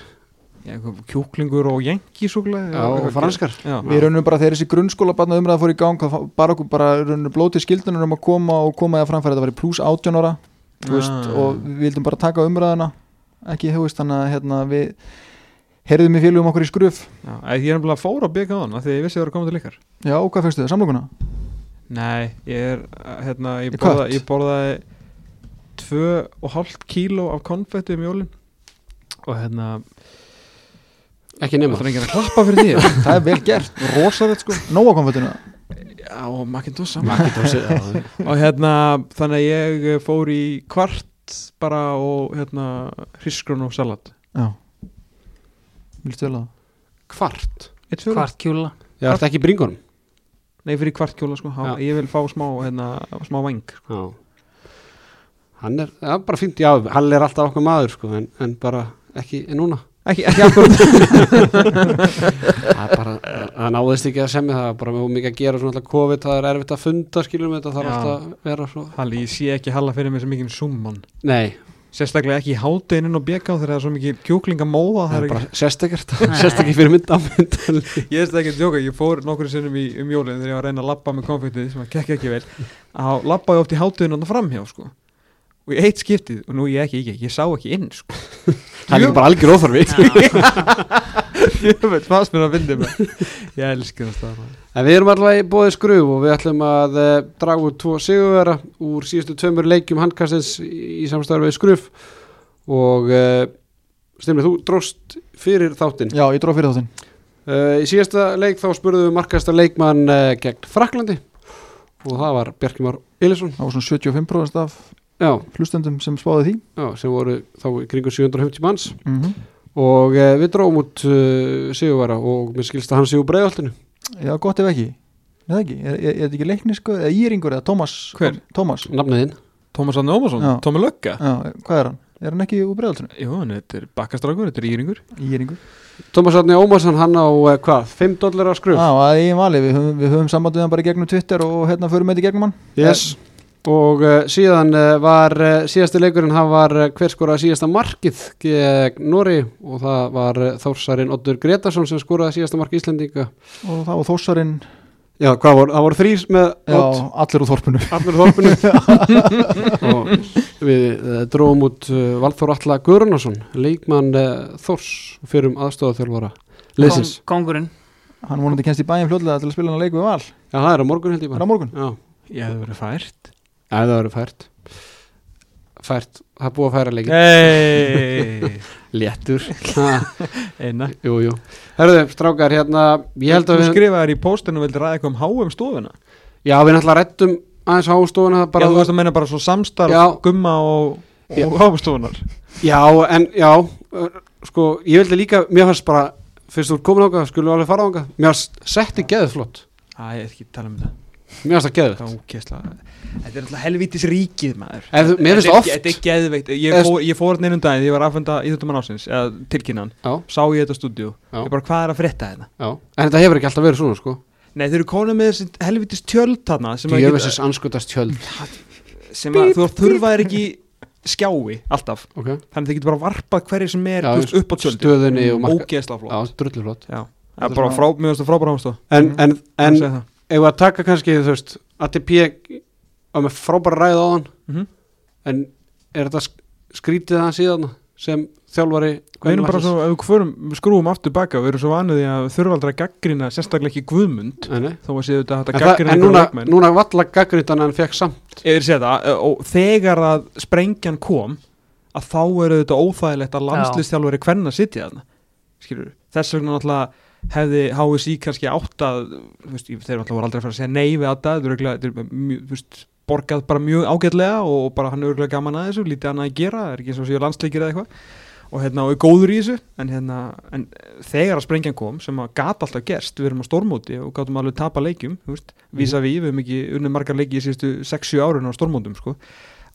Speaker 2: Já, eitthvað kjúklingur og jenkisúkulega
Speaker 1: Já, og franskar.
Speaker 2: Já.
Speaker 4: við raunum bara þegar þessi grunnskóla barna umræða fór í gang bara okkur bara raunum blótið skildunar um að koma og koma það framfæri. Þetta var í pluss 18 ára veist,
Speaker 2: Ah.
Speaker 4: og við vildum bara taka umræðina ekki, þú veist, þannig að hérna, við heyrðum í félugum okkur í skruf.
Speaker 2: Já, að ég er nefnilega fór á BK á hann því að ég vissi að það var að koma til ykkar.
Speaker 4: Já, og hvað fyrstu þið, samlokuna?
Speaker 2: Nei, ég er uh, hérna, ég,
Speaker 4: Í
Speaker 2: borða, ég borðaði tvö og hálft kíló af konfetti um jólin. Og hérna
Speaker 1: Ekki nema.
Speaker 2: Það er enginn að klappa fyrir því.
Speaker 4: Það er vel gert, rosalegt sko. Nóa konfettinu,
Speaker 2: Já, og
Speaker 1: já.
Speaker 2: og hérna, þannig að ég eh, fór í kvart bara og hérna hrisgrun og salat.
Speaker 4: Já. Viltu vel að
Speaker 1: Kvart?
Speaker 3: Hvart kjúla.
Speaker 1: Já, þetta ekki bringunum
Speaker 2: Nei, fyrir kvart kjóla sko.
Speaker 1: Já.
Speaker 2: ég vil fá smá, hérna, smá væng
Speaker 1: Já. Hann er, já, bara fínt, já, hann er alltaf okkar maður sko, en, en bara ekki en núna.
Speaker 2: Ekki, ekki akkurat.
Speaker 1: Það er bara, það náðist ekki að semja það. Er bara mjög mikið að gera svona alltaf COVID það er erfitt að funda, skilum við þetta þarf
Speaker 2: Já.
Speaker 1: alltaf að vera svo.
Speaker 2: Halli, ég sé ekki Halla fyrir mig sem mikið summan
Speaker 1: Nei,
Speaker 2: Sérstaklega ekki í hátdeinin og BK þegar það er svo mikið kjúklingamóða
Speaker 1: það er
Speaker 2: ekki...
Speaker 1: bara sérstakert sérstakir fyrir mynda
Speaker 2: Ég veist ekki að djóka, ég fór nokkur sinnum í, um jólinn þegar ég var að reyna að labba með konfektið sem að gekk ekki vel. Að labbaði oft í hátdeinin og framhjá sko og í eitt skiptið, og nú ég ekki ekki, ég sá ekki inn sko.
Speaker 1: Það er bara algjör óþarfi.
Speaker 2: Ég veit, fannst mér að fyndi mig. Ég elskir það
Speaker 1: En við erum allavega í bóði skruf og við ætlum að uh, draga út tvo sigurvera úr síðustu tveimur leikjum handkastins í, við skruf og uh, Stimli, þú dróst fyrir þáttinn.
Speaker 4: Já, ég dróð fyrir þáttinn.
Speaker 1: Uh, Í síðasta leik þá spurðum við markasta leikmann uh, gegn Fraklandi og það var Bjarkimar Elisson
Speaker 4: það var svona 75% af hlustendum sem spáði því.
Speaker 1: Já, sem voru þá í kringu 750 manns.
Speaker 4: Mm -hmm.
Speaker 1: og uh, við dróum út uh, sigurvera og mér skilst að hann sigur breiðoltinu
Speaker 4: já, gott ef ekki. Nei, ekki, er, þetta ekki leiknisku eða Íringur eða Tómas
Speaker 2: Hver?
Speaker 4: Tómas,
Speaker 1: nafniðinn
Speaker 2: Tómas Anni Ómarsson,
Speaker 4: Já.
Speaker 2: Tómi Lögga.
Speaker 4: Já, hvað er hann? Er hann ekki úr bregðaltinu?
Speaker 2: Jú, en þetta er bakkastrákur, þetta er íringur.
Speaker 4: Íringur.
Speaker 1: Tómas Átni Ómarsson hann á uh, hvað, 5 dólar á skruf
Speaker 4: Já, að eigin vali, við höfum, við höfum samband við hann bara í gegnum Twitter og hérna förum með þetta í gegnum hann.
Speaker 1: Yes. Og uh, síðan uh, var uh, síðasti leikurinn, hann var uh, hver skoraði síðasta markið gegn Nóri og það var uh, Þórsarin Oddur Gretarsson sem skoraði síðasta mark Íslendinga.
Speaker 4: Og það var þósarinn
Speaker 1: Já, hvað voru, það voru þrýr með
Speaker 4: já, allir úr þorpunu
Speaker 1: allir þorpinu. Og við uh, dróum út uh, Valþór Alla Guðrunarsson leikmann uh, Þórs fyrir um aðstofaþjálfara.
Speaker 3: Kong, Kongurinn.
Speaker 4: Hann vonandi kennst í bæinn fljóðlega til að spila hann að leiku við val.
Speaker 1: Já, það er á morgun held ég
Speaker 4: er það
Speaker 1: bara.
Speaker 4: morgun?
Speaker 1: Já,
Speaker 2: Ég hefði verið fært
Speaker 1: það verður fært. Fært, það er búið að færa leikin
Speaker 2: Hey!
Speaker 1: Léttur.
Speaker 2: Eina.
Speaker 1: Herðu, strákar, hérna Ég held að
Speaker 2: Þú
Speaker 1: við
Speaker 2: skrifaðir í póstinu og vildi ræða eitthvað um háum stofuna?
Speaker 1: Já, við náttúrulega rættum aðeins hástofuna
Speaker 2: Já, þú veist að meina bara svo samstarf
Speaker 1: Já.
Speaker 2: gumma og, og háum stofunar.
Speaker 1: Já, en já Sko, ég vildi líka Mér fannst bara Fyrst þú ert komin ákvað, skulum alveg fara ákvað Mér fannst setti geðið flott.
Speaker 2: Æ, ég er ekki að tala um þetta
Speaker 1: Mér fannst það
Speaker 2: Það ókessla Þetta er alltaf helvítis ríkið maður.
Speaker 1: Mér finnst
Speaker 2: er-
Speaker 1: oft-
Speaker 2: Þetta er geðveikt. Ég fór, ég fór hérna einu daginn ég var aðfenda íþjóttumann ásins Eða tilkynnan Sá ég þetta stúdíu
Speaker 1: Já.
Speaker 2: Ég bara hvað er að frétta þetta
Speaker 1: já. En þetta hefur ekki alltaf verið svona, sko.
Speaker 2: Nei þeir eru konum með þessi helvítis tjöld þarna
Speaker 1: Djöfessis anskotast tjöld.
Speaker 2: Sem að þú þurfaðir ekki skjái alltaf.
Speaker 1: Ok.
Speaker 2: Þannig þið getur bara varpað hverju sem er
Speaker 1: Já,
Speaker 2: upp á tjöldi
Speaker 1: stöðunni og marka-
Speaker 2: Ógeðsla flott.
Speaker 1: Já
Speaker 4: er
Speaker 2: bara
Speaker 4: svona-
Speaker 2: frá, mjög veist frábæra ástof
Speaker 1: En, Við að taka kannski, þú veist ATP á með frábæra ræð á hann
Speaker 2: Mhm.
Speaker 1: En er þetta sk- skrítið hann síðan sem þjálfari
Speaker 2: Við erum bara svo, ef við hvörum, skrúum aftur baka Við erum svo vanið því að þurfa aldrei að gaggrina Sérstaklega ekki Guðmund
Speaker 1: Nei.
Speaker 2: Þó að séu þetta að gaggrina
Speaker 1: en núna, núna valla gaggrindan en fekk samt.
Speaker 2: Er eh, Og þegar að sprengjan kom Að þá eru þetta óþægilegt að landslistjálfari Hvernig að sitja þarna Skilur, Þess vegna náttúrulega hefði HSI kannski átt að Þeir náttúrulega voru aldrei að fara að segja nei við þetta Þetta er mjög, borgað bara mjög ágætlega og bara hann er örgulega gaman að þessu, lítið annað að gera, það er ekki eins og séu landsleikir eða eitthvað. Og hérna og er góður í þessu en hérna en þegar að sprengjan kom sem að gata alltaf gerst, við erum á stormóti og gátum alveg tapa leikjum, vísa við við hefum ekki unnið margar leiki í síðustu 6-7 árun á stormótum sko,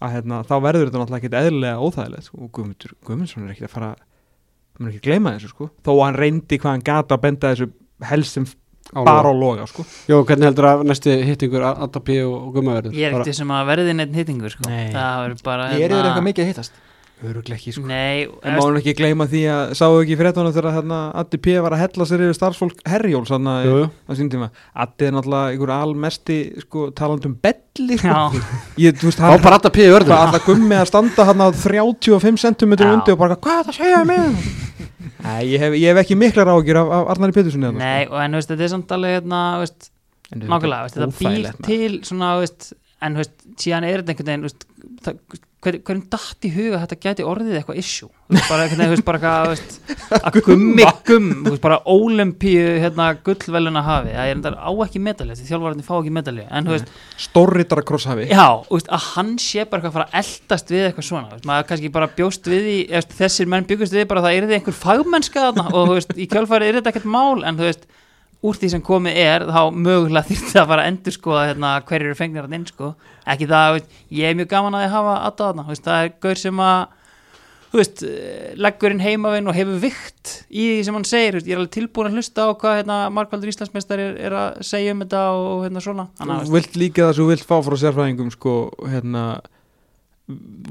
Speaker 2: að hérna þá verður þetta náttúrulega ekkert eðlilega óþægilegt og Guðmundur, Guðmundsson er ekki að fara maður er ekki að gleyma þessu sko þó að hann reyndi hvað hann gata að benda þessu helst sem bara á loga sko
Speaker 1: Jó, hvernig heldur að næsti hittingur ATP og, og gummaverður?
Speaker 3: Ég er ekkert sem að verði neitt hittingur sko.
Speaker 2: Nei.
Speaker 3: Það verður bara
Speaker 4: Ég er yfir eitthvað mikið að hittast
Speaker 2: Öruglega ekki sko
Speaker 3: Nei,
Speaker 2: En má hann ekki gleyma því að sáu ekki fréttunum þegar hérna ADP var að hella sér yfir starfsfólk Herjóls þarna
Speaker 1: Jú, jú.
Speaker 2: á sín tíma ADP er náttúrulega einhver almesti sko, talandi um belli sko.
Speaker 3: Já,
Speaker 2: ég, þú veist, hann
Speaker 1: bara ATP í
Speaker 2: hvað
Speaker 1: örður
Speaker 2: alltaf gummi að standa hann á 35 cm
Speaker 3: Já.
Speaker 2: undi og bara hvað er það að segja mig Nei, ég hef, ég hef ekki miklar ágjur af, af Arnari Péturssoni þarna,
Speaker 3: nei, og en veist, þetta er samt alveg hérna, veist,
Speaker 2: sko. Þetta er
Speaker 3: nákvæmlega, veist, þetta býr til svona, veist, en veist, síðan er þetta einhvern veginn hverjum datt í huga að þetta gæti orðið eitthvað issue Þú bara einhvern veginn, veist, bara hvað, veist, að gummi gumm, þú veist, bara ólimpíu hérna, gullveluna hafi, það er enda á ekki medalja, því þjálfararnir fá ekki medalja en þú veist,
Speaker 2: Stórritara krosshafi
Speaker 3: Já, og veist, að hann sé bara eitthvað að fara að eldast við eitthvað svona veist, maður kannski bara bjóst við veist, þessir menn byggust við bara að það er einhver fagmennska þarna og þú veist, í kjálfæri er þetta ekkert mál en þú veist, úr því sem komið er þá mögulega þyrfti að fara að endur skoða hérna, hverju eru fengnir hann inn sko. Ekki það, veist, ég er mjög gaman að ég hafa aðdáð þarna, veist, það er gaur sem að veist, leggur inn heimavinn og hefur vikt í því sem hann segir veist, ég er alveg tilbúin að hlusta á hvað hérna, Markvaldur Íslandsmeistar er, er að segja um þetta og hérna svona. Þannig, að,
Speaker 2: Þú vilt líka það sem þú vilt fá frá sérfræðingum sko, hérna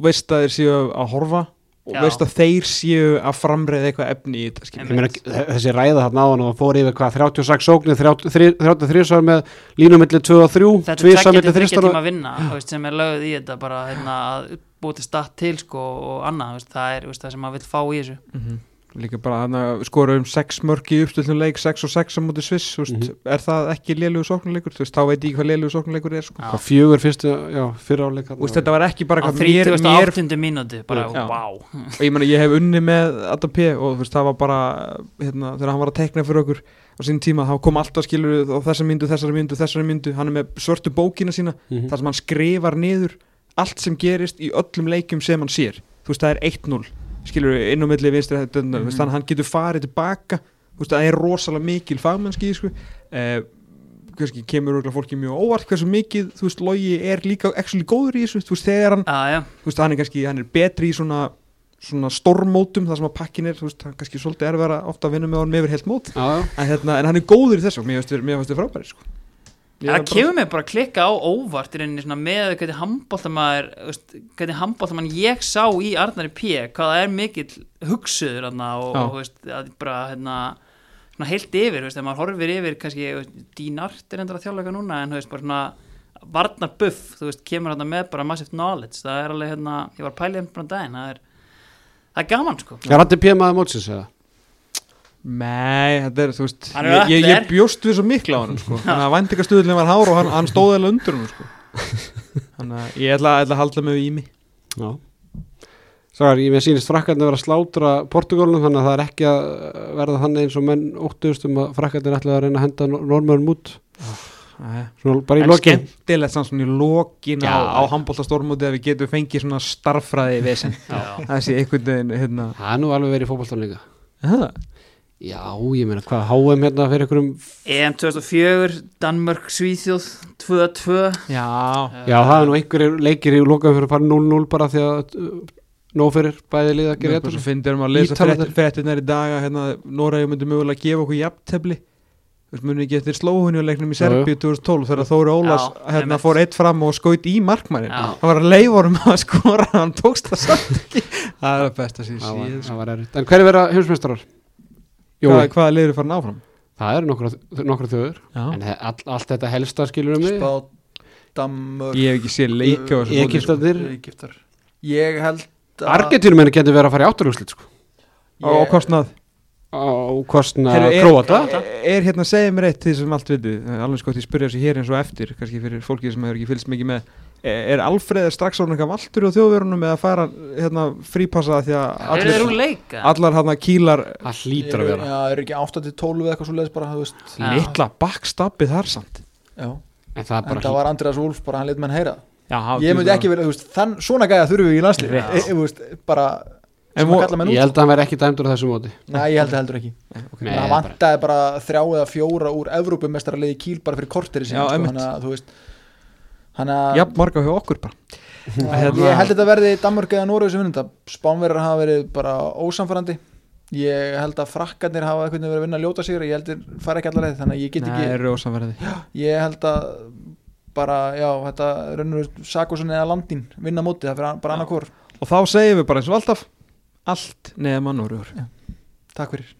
Speaker 2: veist að þeir séu að horfa og
Speaker 3: Já.
Speaker 2: veist að þeir séu að framreiða eitthvað efni í þetta
Speaker 1: meina, þessi ræða þarna á hann og fór yfir hvað 36 sóknir, 30 33 svar með línumilli 2 og 3
Speaker 3: þetta er
Speaker 1: tvisvar
Speaker 3: tvekja
Speaker 1: milli
Speaker 3: til þryggja
Speaker 1: þristar
Speaker 3: tíma að vinna veist, sem er lögð í þetta bara hérna, að búið til statt til sko, og annað, veist, það er veist, það sem maður vill fá í þessu
Speaker 2: Mhm. Líka bara hann skora um 6 mörg í uppstöldum leik 6 og 6 á móti Sviss veist,
Speaker 1: Mhm.
Speaker 2: er það ekki lélugu sóknuleikur þú veist, þá veit ég hvað lélugu sóknuleikur er sko.
Speaker 1: Hvað fjögur fyrstu, já, fyrir áleik
Speaker 2: Þú veist, þetta var ekki bara
Speaker 3: á
Speaker 2: hvað mér, mér
Speaker 3: 38. mínúti bara,
Speaker 2: Já.
Speaker 3: wow
Speaker 2: og ég, meni, ég hef unni með ADP og þú veist, það var bara hérna, þegar hann var að tekna fyrir okkur á sín tíma, þá kom alltaf skilur á þessar myndu, þessar myndu, þessar myndu hann er með svörtu bókina sína
Speaker 1: Mhm.
Speaker 2: þar sem hann skrifar niður allt sem gerist í öllum leikjum sem hann sér þú veist það er 1-0 skilur við inn á milli vinstri mm. -hmm. þannig að hann getur farið tilbaka veist það er rosalega mikil fagmennski sko. eh, kannski kemur örugglega fólki mjög óvart hversu mikið þú veist logi er líka actually góður í þessu þú veist þegar hann,
Speaker 3: já,
Speaker 2: þú veist hann er kannski hann er betri í svona svona stormótum þar sem að pakkin er veist hann kannski svolítið erfara ofta að vinna með með yfir heilt mót
Speaker 1: já.
Speaker 2: en, hérna, en hann er góður í þessu mér finnst þér frábæri sko.
Speaker 3: Það kemur mér bara að klikka á óvart í rauninni svona með hvernig handbóltamaður hvernig handbóltamann ég sá í Arnari P hvað það er mikill hugsuður þarna og, og veist, að bara hérna, svona heilt yfir, veist, ef maður horfir yfir kannski, Dínart er endur að þjálfleika núna en veist, bara svona varnar buff, þú veist, kemur hérna með bara massive knowledge, það er alveg hérna ég var pæla um bara daginn, það er það er gaman sko
Speaker 1: Er Randi P. maður mótsins eða?
Speaker 2: Nei, þetta er, þú veist
Speaker 3: er
Speaker 2: ég, ég, ég bjóst við svo mikla á hann sko. þannig að vendingastuðlinn var hár og hann, hann stóði alveg undur hann sko. þannig að ég ætla, ætla að halda mig við ími
Speaker 1: Já Sægar, ég með sýnist frakkarnir vera að slátra Portugalunum þannig að það er ekki að verða þannig eins og menn óttuðust um að frakkarnir ætla að reyna að henda normarum út Svona bara í
Speaker 2: en
Speaker 1: lokin
Speaker 2: skemmtilegt samt svona í lokin á,
Speaker 1: Já.
Speaker 2: á handbóltastórmúti að við getum fengið svona starffræði vesen
Speaker 3: Já.
Speaker 2: þessi einhvern veginn hérna.
Speaker 1: Það er nú alveg verið í fótballtán líka
Speaker 2: Aha.
Speaker 1: Já, ég meina hvað, HM hérna fyrir einhverjum
Speaker 3: EM 2004, Danmörk, Svíþjóð 2-2
Speaker 2: já,
Speaker 1: Já, það er nú einhverjir leikir í lokaðum fyrir að fara 0-0 bara því að uh, nóg fyrir bæði liða að gera
Speaker 2: Svo
Speaker 1: þetta
Speaker 2: finnir maður að lesa fréttirnar í dag að hérna, Noregi myndi mögulega gefa okkur veist, munið ekki eftir slóhunni og leiknum í. Serbíu 2012 þegar Þóri Ólas
Speaker 3: Já,
Speaker 2: hérna, fór eitt fram og skaut í markmannin
Speaker 3: Já.
Speaker 2: hann var að leifa honum að skora hann tókst það samt ekki. Það er að besta síðan
Speaker 1: Það var,
Speaker 2: síð
Speaker 1: það var erfitt. En hverju vera heimsmeistarar?
Speaker 2: Hvað, hvaða leiður farin áfram?
Speaker 1: Það eru nokkra, nokkra þjóður. En all, allt þetta helsta skilur um mig.
Speaker 4: Spá, Dammur
Speaker 2: ég hef ekki séð leika á þessu móti.
Speaker 1: Egyptarnir
Speaker 4: Egyptar. Ég held að
Speaker 1: Argentínumenni getur verið að fara í átturúslit sko.
Speaker 2: á á kostnað?
Speaker 1: Á kostna
Speaker 2: Heyrðu, er-
Speaker 1: Króata.
Speaker 2: er hérna, segja mér eitt því sem allt er alveg sko að ég spyrja þessu hér eins og eftir, kannski fyrir fólkið sem hefur ekki fylgst mikið með er, er Alfreð strax orðin eitthvað valtur á þjóðverunum eða fara hérna frípassa því að allir, allar hann kýlar
Speaker 1: Það hlýtur að vera.
Speaker 4: Já, er ekki 8-12 eða eitthvað svo leiðis bara,
Speaker 2: litla backstabbið þar samt.
Speaker 4: Já,
Speaker 1: En það
Speaker 4: en það var Andreas Wolf bara, hann lit menn heyra.
Speaker 2: Já,
Speaker 4: Ég myndi ekki þú veist, þann, svona gæja þurfum við í landslið
Speaker 2: Rétt.
Speaker 4: e, e, bara að
Speaker 1: Ég held að hann verði ekki dæmdur á þessu móti.
Speaker 4: Nei, ég held það heldur ekki.
Speaker 1: Nei,
Speaker 4: Það vantaði bara þrjá eða fjóra úr Evrópumestaraliði kýl bara fyrir korteri
Speaker 2: Já,
Speaker 4: sinni sko. Þannig að, þú veist Að
Speaker 2: Jafn marga hjá okkur bara.
Speaker 4: Já,
Speaker 2: Hérna-
Speaker 4: Ég held þetta verði Danmörk eða Noregu sem vinnum þetta. Spánverðar hafa verið bara ósamfærandi Ég held að frakkarnir hafa veginn verið að vinna að ljóta sigur. Ég held þeir fara ekki allar leið Þannig að ég get
Speaker 2: Nei,
Speaker 4: ekki
Speaker 2: eru ósamverði
Speaker 4: Ég held að bara, já, þetta raunur Sakosun eða Landín vinna móti Það fyrir bara
Speaker 2: Já.
Speaker 4: annað hvort
Speaker 2: Og þá segjum við bara eins og alltaf Allt nema Norrur
Speaker 4: Takk fyrir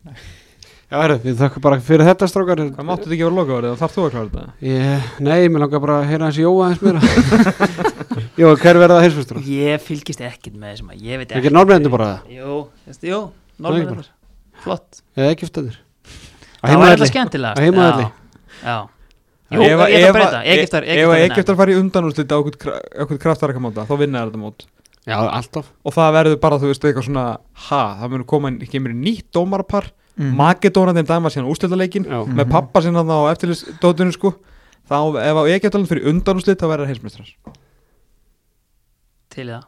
Speaker 1: Já, herru, við þakka bara fyrir þetta strákar.
Speaker 2: Hvað máttu þetta ekki vera loka orðið? Þarf þú að klára þetta?
Speaker 1: Ég, Nei, mér langar bara að heyra hans Jóa eins meira. Jóa, hver verða heimsmeistarar?
Speaker 3: Ég fylgist ekkert með þessum að ég veit
Speaker 1: Ekki normendur bara? Það?
Speaker 3: Jú,
Speaker 1: ekki
Speaker 3: normendur Flott.
Speaker 1: Eða ekki eftir
Speaker 3: Það var eitthvað skemmtilega
Speaker 1: Á heimavelli.
Speaker 3: Já, já. Jú, ég ætla að breyta Egyptar,
Speaker 2: Ef að Egyptar fari í undanúrslit á okkur kraftarakamáta þá vinna þetta mót.
Speaker 1: Já, alltaf.
Speaker 2: Og það verður bara, þú veist, eitthvað svona ha, það mun koma inn, kemur inn nýtt dómarapar
Speaker 4: Mhm.
Speaker 2: Makedónandi dæma síðan úrslitaleikin
Speaker 1: Já,
Speaker 2: með pappa sinna á eftirlisdótinu sko. Þá ef að Egyptarland fyrir undanúrslit þá verður það heimsmeistrar
Speaker 3: Til það